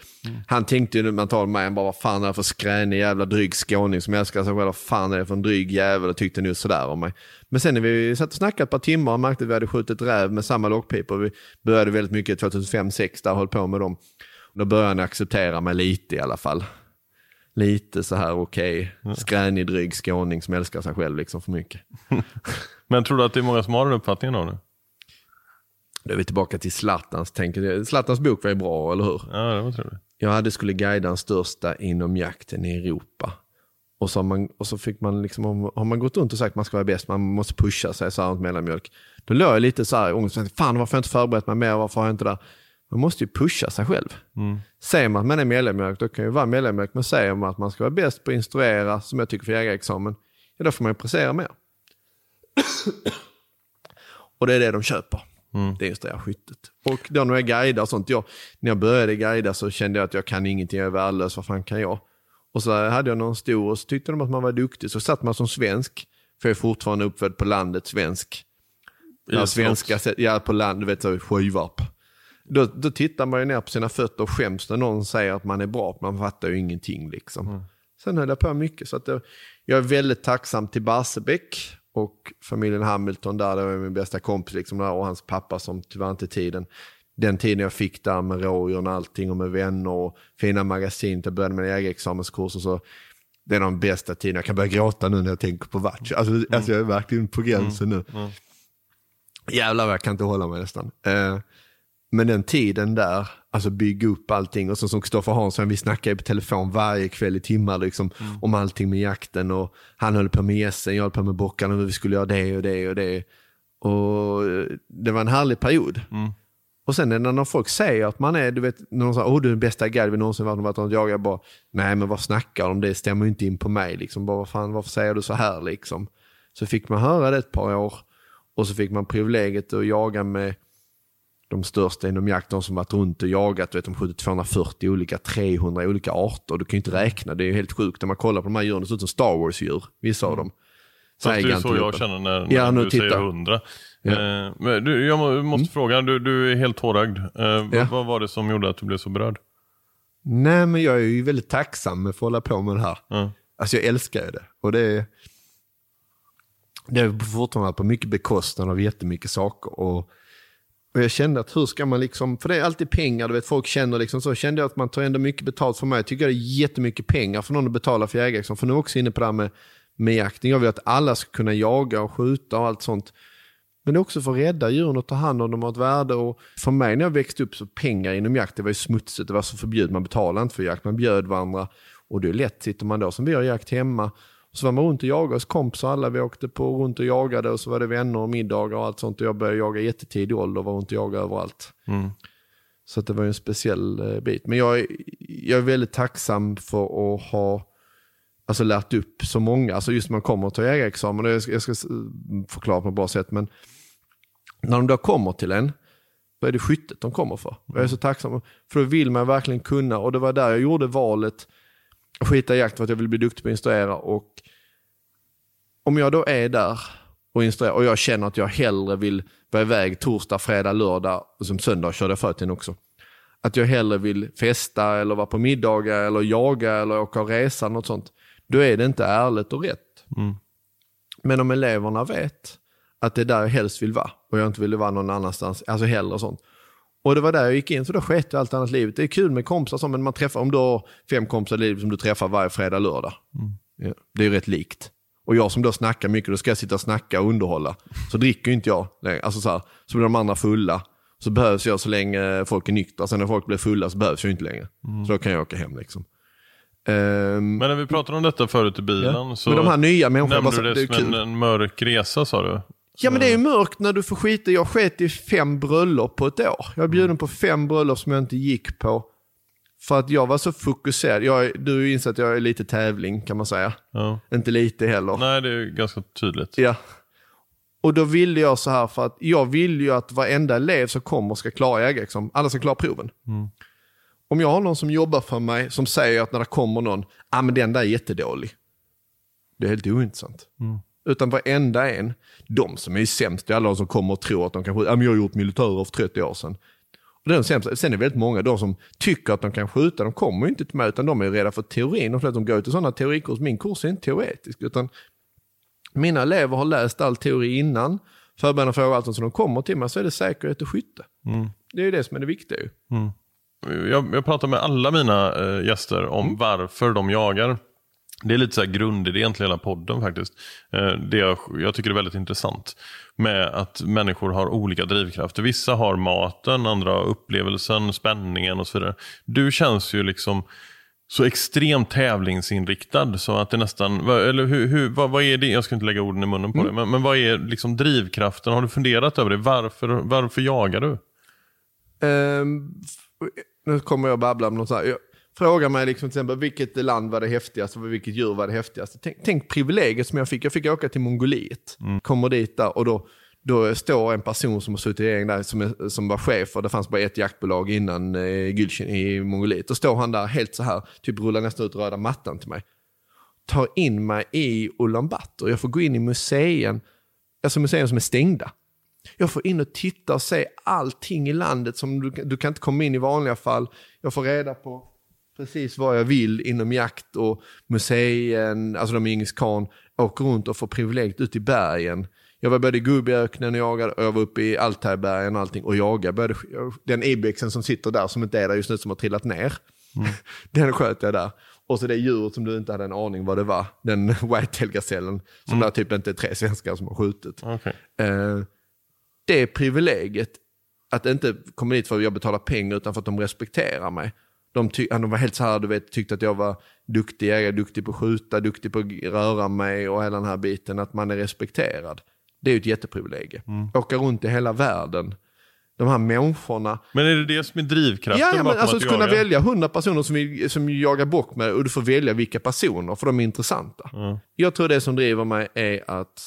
han tänkte ju man talade med mig, bara vad fan är det för skränig jävla dryg skåning som älskar sig själv. Vad fan är det för en dryg jävel och tyckte nu sådär om mig. Men sen när vi satt och snackade ett par timmar och märkte att vi hade skjutit räv med samma lockpipor. Vi började väldigt mycket 2005-2006 där och höll på med dem. Då började han acceptera mig lite i alla fall. Lite så här okej, skränig dryg skåning som älskar sig själv liksom för mycket. Men tror du att det är många som har den uppfattningen av det? Då är vi tillbaka till Zlatans. Tänker, Zlatans bok var ju bra, eller hur? Ja, det var trevligt. Jag hade skulle guida den största inom jakten i Europa. Och så, man, och så fick man liksom, har man gått runt och sagt att man ska vara bäst, man måste pusha sig, så här mellanmjölk. Då låg jag lite så här i ångest, fan varför har jag inte förberett mig mer, varför har jag inte det? Man måste ju pusha sig själv. Säger man att man är mellanmjölk, då kan ju vara mellanmjölk, men säger man att man ska vara bäst på att instruera, som jag tycker för jägarexamen, ja då får man ju prestera mer. och det är det de köper. Det är just det här skyttet. Och då när jag guidar och sånt, jag, när jag började guida så kände jag att jag kan ingenting, jag är värdelös, vad fan kan jag? Och så hade jag någon stor och så tyckte de att man var duktig, så satt man som svensk, för jag är fortfarande uppfödd på landet svensk. Ja, svenska, ja på land, du vet så sjövarp. Då, då tittar man ju ner på sina fötter och skäms när någon säger att man är bra, man fattar ju ingenting liksom. Sen höll jag på mycket, så att det, jag är väldigt tacksam till Barsebäck och familjen Hamilton där, det var min bästa kompis liksom där, och hans pappa som tyvärr inte tiden. Den tiden jag fick där med rådjuren och allting och med vänner och fina magasin, jag började med jägarexamenskurser så det är de bästa tiderna. Jag kan börja gråta nu när jag tänker på Vatch. Alltså, alltså jag är verkligen på gränsen nu. Jävlar vad jag kan inte hålla mig nästan. Eh, men den tiden där, alltså bygga upp allting och så som Kristoffer Hansson, vi snackade på telefon varje kväll i timmar liksom, om allting med jakten och han höll på med gässen, jag höll på med bockarna och vi skulle göra det och det och det. Och eh, det var en härlig period. Och sen när folk säger att man är, du vet, när de säger åh du är den bästa guide vi någonsin varit varit och jagat, jag bara, nej men vad snackar de om, det stämmer ju inte in på mig liksom, bara vad fan, varför säger du så här liksom? Så fick man höra det ett par år och så fick man privilegiet att jaga med de största inom jakt, de som varit runt och jagat, du vet, de skjuter 240 olika, 300 olika arter. Du kan ju inte räkna, det är ju helt sjukt. När man kollar på de här djuren, det ser ut som Star Wars-djur, vissa av dem. Så Fast det är så jag upp. känner när, när Ja, nu du titta. säger hundra. Ja. Eh, men du, jag må, måste fråga, du, du är helt tårögd. Eh, vad- Ja. Vad var det som gjorde att du blev så berörd? Nej, men jag är ju väldigt tacksam med att hålla på med det här. Ja. Alltså jag älskar ju det. Och det är, det är fortfarande på mycket bekostnad av jättemycket saker. Och, och jag kände att hur ska man liksom, för det är alltid pengar, du vet folk känner liksom så, kände jag att man tar ändå mycket betalt för mig. Jag tycker det är jättemycket pengar för någon att betala för jägare. Liksom. För nu är jag också inne på det här med, med jakten. Jag vill att alla ska kunna jaga och skjuta och allt sånt. Men också för att rädda djuren och ta hand om dem och ett värde. Och för mig när jag växte upp så pengar inom jakt, det var ju smutsigt, det var så förbjudet, man betalade inte för jakt, man bjöd varandra. Och det är lätt, sitter man då som vi har jakt hemma, så var man runt och jagade hos kompisar, alla vi åkte på runt och jagade och så var det vänner och middagar och allt sånt. Och jag började jaga jättetidig ålder och var runt och jagade överallt. Så att det var ju en speciell eh, bit. Men jag är, jag är väldigt tacksam för att ha alltså, lärt upp så många. Alltså just när man kommer och tar jägarexamen, och jag ska, jag ska s- förklara på ett bra sätt, men när de då kommer till en, då är det skyttet de kommer för. Jag är så tacksam, för då vill man verkligen kunna, och det var där jag gjorde valet skita i jakt för att jag vill bli duktig på att instruera. Och om jag då är där och instruerar, och jag känner att jag hellre vill vara iväg torsdag, fredag, lördag, och som söndag körde jag förut också. Att jag hellre vill festa eller vara på middagar eller jaga eller åka och resa, något sånt. Då är det inte ärligt och rätt. Men om eleverna vet att det är där jag helst vill vara och jag inte vill vara någon annanstans, alltså hellre och sånt. Och det var där jag gick in, för då sket jag allt annat livet. Det är kul med kompisar, så, men man träffar, om du har fem kompisar i livet som du träffar varje fredag, lördag. Ja, det är ju rätt likt. Och jag som då snackar mycket, då ska jag sitta och snacka och underhålla. Så dricker inte jag längre. Alltså så, här, så blir de andra fulla. Så behövs jag så länge folk är nyktra. Sen när folk blir fulla så behövs jag inte längre. Så då kan jag åka hem liksom. Ehm, Men när vi pratade om detta förut i bilen Ja. så Men de här nya nämnde bara du det det som en, en mörk resa sa du. Ja men det är ju mörkt när du får skita. Jag sket i fem bröllop på ett år. Jag är bjuden på fem bröllop som jag inte gick på. För att jag var så fokuserad. Jag, du insett att jag är lite tävling kan man säga. Ja. Inte lite heller. Nej, det är ganska tydligt. Ja. Och då ville jag så här för att jag vill ju att varenda elev som kommer ska klara jägarexamen. Alla ska klara proven. Om jag har någon som jobbar för mig som säger att när det kommer någon, ah men den där är jättedålig. Det är helt ointressant. Utan varenda en, de som är sämst, det är alla de som kommer och tror att de kan skjuta. Ja, men jag har gjort militärer för 30 år sedan. Det är de sämsta. Sen är det väldigt många de som tycker att de kan skjuta, de kommer ju inte till mig utan de är redan för teorin. De flesta går ut i sådana teorikurs, min kurs är inte teoretisk utan mina elever har läst all teori innan, förberedande frågor allt sånt, så de kommer till mig så är det säkerhet och skytte. Det är ju det som är det viktiga ju. Jag, jag pratar med alla mina eh, gäster om Mm. varför de jagar. Det är lite så här grundidén till hela podden faktiskt. Eh, det jag, jag tycker är väldigt intressant. Med att människor har olika drivkrafter. Vissa har maten, andra har upplevelsen, spänningen och så vidare. Du känns ju liksom så extremt tävlingsinriktad så att det nästan, eller hur, hur, vad, vad är det, jag ska inte lägga orden i munnen på Mm. det, men, men vad är liksom drivkraften? Har du funderat över det? Varför, varför jagar du? F- nu kommer jag babbla om något så här. Frågar mig liksom till exempel vilket land var det häftigaste och vilket djur var det häftigaste. Tänk, tänk privilegiet som jag fick. Jag fick åka till Mongoliet. Kommer dit där och då, då står en person som har suttit i regeringen där som, är, som var chef och det fanns bara ett jaktbolag innan eh, Gülshin i Mongoliet. Då står han där helt så här, typ rullar nästan ut röda mattan till mig. Tar in mig i Ulan Bator. Jag får gå in i museen, alltså museer som är stängda. Jag får in och titta och se allting i landet som du, du kan inte komma in i vanliga fall. Jag får reda på precis vad jag vill inom jakt och museien, alltså de i Ingis khan, åker runt och får privilegiet ut i bergen. Jag var både i Gubiöknen och jagade och jag var uppe i Altajbergen och allting och jagade. Började, den ibexen som sitter där som inte är där just nu som har trillat ner. Den sköt jag där. Och så det djuret som du inte hade en aning vad det var. Den whitetail-gasellen som där typ inte är tre svenskar som har skjutit. Okej. Eh, det privilegiet att inte komma dit för att jag betalar pengar utan för att de respekterar mig. De, ty- de var helt så här, du vet, tyckte att jag var duktig jägare, duktig på att skjuta, duktig på att röra mig och hela den här biten, att man är respekterad. Det är ju ett jätteprivilegie. Åka runt i hela världen. De här människorna. Men är det det som är drivkraften Ja, ja men alltså att kunna välja 100 personer som, som jagar bock med och du får välja vilka personer för de är intressanta. Jag tror det som driver mig är att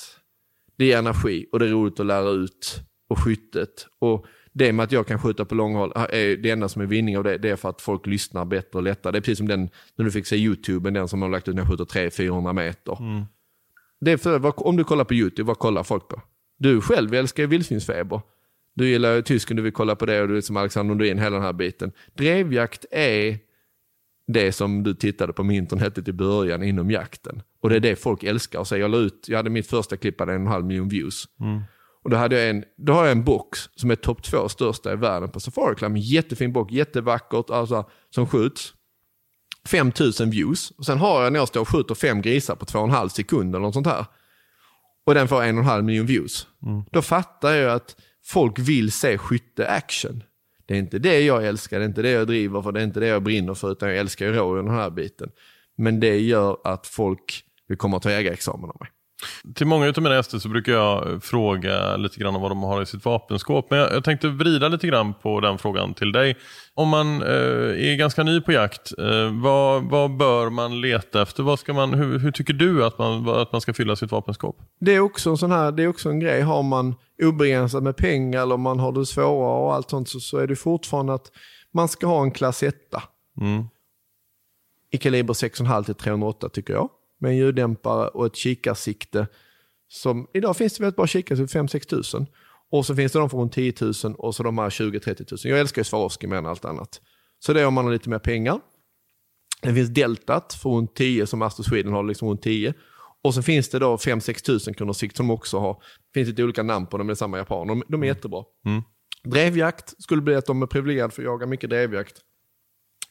det är energi och det är roligt att lära ut och skyttet. Och det med att jag kan skjuta på långhåll, är det enda som är vinning av det, det är för att folk lyssnar bättre och lättare. Det är precis som den, när du fick se YouTube, den som har lagt ut när jag skjuter 300-400 meter. Det är för, vad, om du kollar på YouTube, vad kollar folk på? Du själv älskar ju vildsvinsfeber. Du gillar tysken, du vill kolla på det och du är som Alexander Nordin, hela den här biten. Drevjakt är det som du tittade på med internetet i början inom jakten. Och det är det folk älskar att se. Jag la ut, jag hade mitt första klipp hade en halv miljon views. Och då, hade jag en, då har jag en box som är topp två största i världen på Safari. En jättefin box, jättevackert, alltså, som skjuts. 5000 views. Och sen har jag när jag står och skjuter fem grisar på två och en halv sekund eller något sånt här. Och den får en och en halv miljon views. Då fattar jag att folk vill se skytte-action. Det är inte det jag älskar, det är inte det jag driver för, det är inte det jag brinner för, utan jag älskar ju rådjuren den här biten. Men det gör att folk vill komma och ta jägarexamen av mig. Till många av mina gäster så brukar jag fråga lite grann om vad de har i sitt vapenskåp. Men jag, jag tänkte vrida lite grann på den frågan till dig. Om man eh, är ganska ny på jakt, eh, vad, vad bör man leta efter? Vad ska man, hur, hur tycker du att man, att man ska fylla sitt vapenskåp? Det är också en sån här, det är också en grej, har man obegränsat med pengar eller om man har det svårare och allt sånt så, så är det fortfarande att man ska ha en klass 1 Mm. i kaliber 6,5 till 308 tycker jag. Med en ljuddämpare och ett kikarsikte. Som, idag finns det väldigt bra kikare till 5-6 tusen. Och så finns det de för runt 10 000 och så de här 20-30 tusen. Jag älskar ju Swarovski mer än allt annat. Så det är om man har lite mer pengar. Det finns Deltat för runt 10 som Astor Sweden har liksom runt 10. Och så finns det då 5-6 tusen kronor sikt som också har, det finns lite olika namn på dem, det är samma japaner. De, de är jättebra. Drevjakt skulle bli att de är privilegierade för att jaga mycket drevjakt.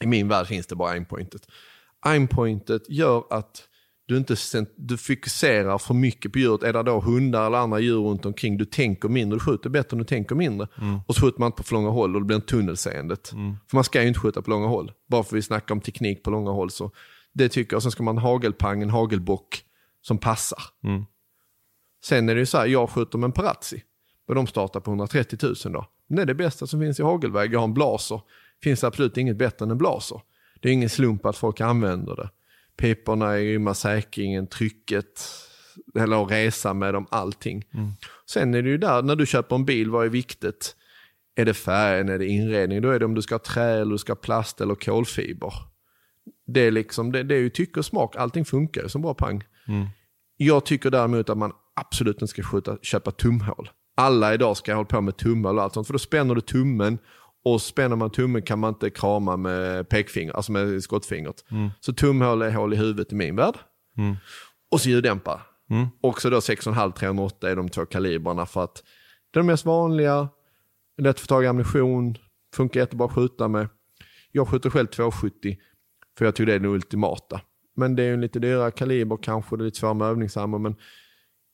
I min värld finns det bara aimpointet. Aimpointet gör att du inte du fokuserar för mycket på djuret. Är det då hundar eller andra djur runt omkring, du tänker mindre. Du skjuter bättre om du tänker mindre. Och så skjuter man inte på för långa håll och det blir en tunnelseendet. För man ska ju inte skjuta på långa håll. Bara för att vi snackar om teknik på långa håll. Så det tycker jag. Och sen ska man ha hagelpang, en hagelbock som passar. Sen är det ju så här, jag skjuter med en Parazzi. Och de startar på 130 000 då. Men det är det bästa som finns i hagelväg. Jag har en blaser. Finns absolut inget bättre än en blaser. Det är ingen slump att folk använder det. Piporna är grymma, säkringen, trycket, eller att resa med dem, allting. Mm. Sen är det ju där, när du köper en bil, vad är viktigt? Är det färgen, är det inredning? Då är det om du ska ha trä, eller du ska ha plast eller kolfiber. Det är, liksom, det, det är ju tycke och smak, allting funkar ju som bra pang. Jag tycker däremot att man absolut inte ska skjuta, köpa tumhål. Alla idag ska hålla på med tumhål och allt sånt, för då spänner du tummen och spänner man tummen kan man inte krama med pekfinger, alltså med skottfingret. Så tumhål är hål i huvudet i min värld. Och så ljuddämpare. Också då 6,5 308 är de två kalibrarna för att det är de mest vanliga, lätt att få tag i ammunition, funkar jättebra att skjuta med. Jag skjuter själv 270 för jag tycker det är den ultimata. Men det är ju en lite dyrare kaliber kanske, det är lite svårare med övningsammo men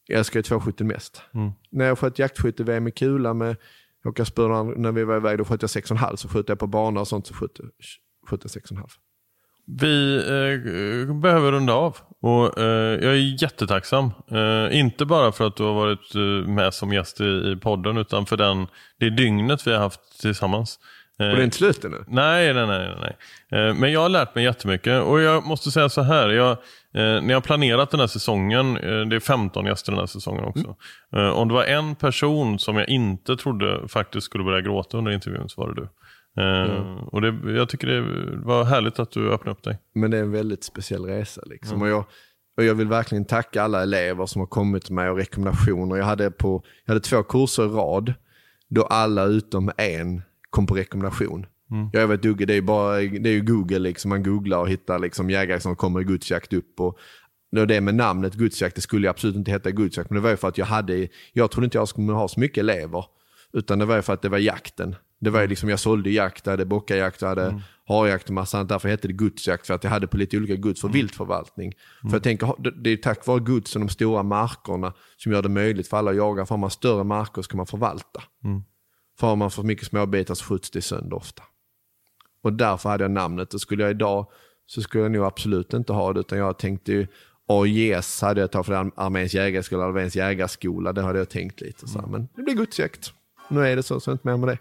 jag älskar ju 270 mest. När jag sköt jaktskytte-VM i kula med Håkan Spurman, när vi var iväg då sköt jag 6,5 så sköt jag på bana och sånt så sköt jag jag 6,5. Vi eh, behöver runda av och eh, jag är jättetacksam. Eh, inte bara för att du har varit eh, med som gäst i, i podden utan för den, det dygnet vi har haft tillsammans. Eh, Och det är inte slut ännu? Nej, nej, nej. nej. Eh, Men jag har lärt mig jättemycket och jag måste säga så här. Jag, eh, när jag planerat den här säsongen, eh, det är 15 gäster den här säsongen också. Eh, om det var en person som jag inte trodde faktiskt skulle börja gråta under intervjun så var det du. Eh, Och det, jag tycker det var härligt att du öppnade upp dig. Men det är en väldigt speciell resa. Liksom. Och, jag, och jag vill verkligen tacka alla elever som har kommit med och rekommendationer. Jag hade, på, jag hade två kurser i rad då alla utom en kom på rekommendation. Jag vet Dugge, det är, bara, det är ju Google, liksom. man googlar och hittar liksom, jägare som kommer i gudsjakt upp. Och, och det med namnet gudsjakt, det skulle absolut inte heta gudsjakt, men det var ju för att jag hade, jag trodde inte jag skulle ha så mycket elever. Utan det var ju för att det var jakten. Det var ju liksom, jag sålde jakt, jag hade bockajakt, jag hade harjakt och massa annat. Därför hette det gudsjakt, för att jag hade på lite olika guds för viltförvaltning. För jag tänker, det- är tack vare guds och de stora markerna som gör det möjligt för alla att jaga. För har man större marker ska man förvalta. För har man för mycket småbitar så skjuts det sönder ofta. Och därför hade jag namnet. Och skulle jag idag så skulle jag nog absolut inte ha det. Utan jag tänkte ju AJS hade jag tagit för arméns jägarskola, arméns jägarskola. Det hade jag tänkt lite så här. Men det blir gudsjakt. Nu är det så, så är inte mer med det.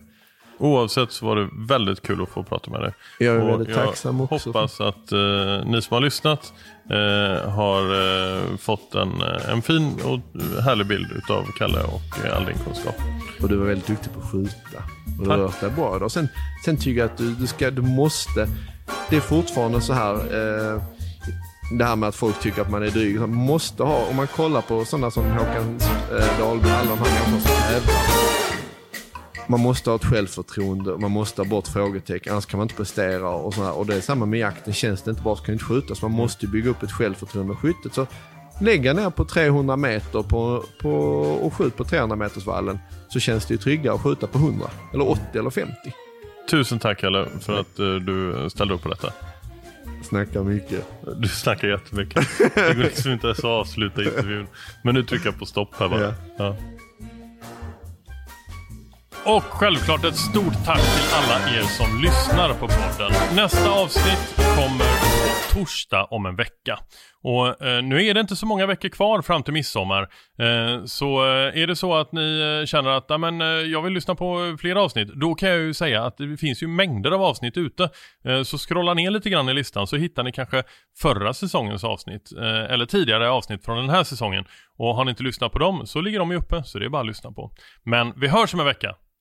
Oavsett så var det väldigt kul att få prata med dig. Jag är Och väldigt tacksam också. hoppas att eh, ni som har lyssnat eh, har eh, fått en, eh, en fin och härlig bild utav Kalle och eh, all din kunskap. Och du var väldigt duktig på att skjuta. Och Tack. rört dig bra idag. Sen, sen tycker jag att du, du, ska, du måste... Det är fortfarande så här... Det här med att folk tycker att man är dryg. Man måste ha, om man kollar på sådana som Håkan eh, Dahlby, alla de här människorna som tävlar. Man måste ha ett självförtroende, man måste ha bort frågetecken, annars kan man inte prestera. Och, så här. och det är samma med jakten, känns det inte bra så kan du inte skjuta. Så man måste ju bygga upp ett självförtroende med skyttet. Så lägga ner på 300 meter på, på, och skjut på 300 meters vallen så känns det ju tryggare att skjuta på 100 eller 80 eller 50. Tusen tack Kalle för att eh, du ställde upp på detta. Snackar mycket. Du snackar jättemycket. Det går liksom inte ens att avsluta intervjun. Men nu trycker jag på stopp här bara. Ja. Ja. Och självklart ett stort tack till alla er som lyssnar på podden. Nästa avsnitt kommer på torsdag om en vecka. Och eh, nu är det inte så många veckor kvar fram till midsommar. Eh, så eh, är det så att ni eh, känner att "Nej, eh, jag vill lyssna på fler avsnitt, då kan jag ju säga att det finns ju mängder av avsnitt ute. Eh, så scrolla ner lite grann i listan så hittar ni kanske förra säsongens avsnitt eh, eller tidigare avsnitt från den här säsongen. Och har ni inte lyssnat på dem så ligger de ju uppe så det är bara att lyssna på. Men vi hörs om en vecka.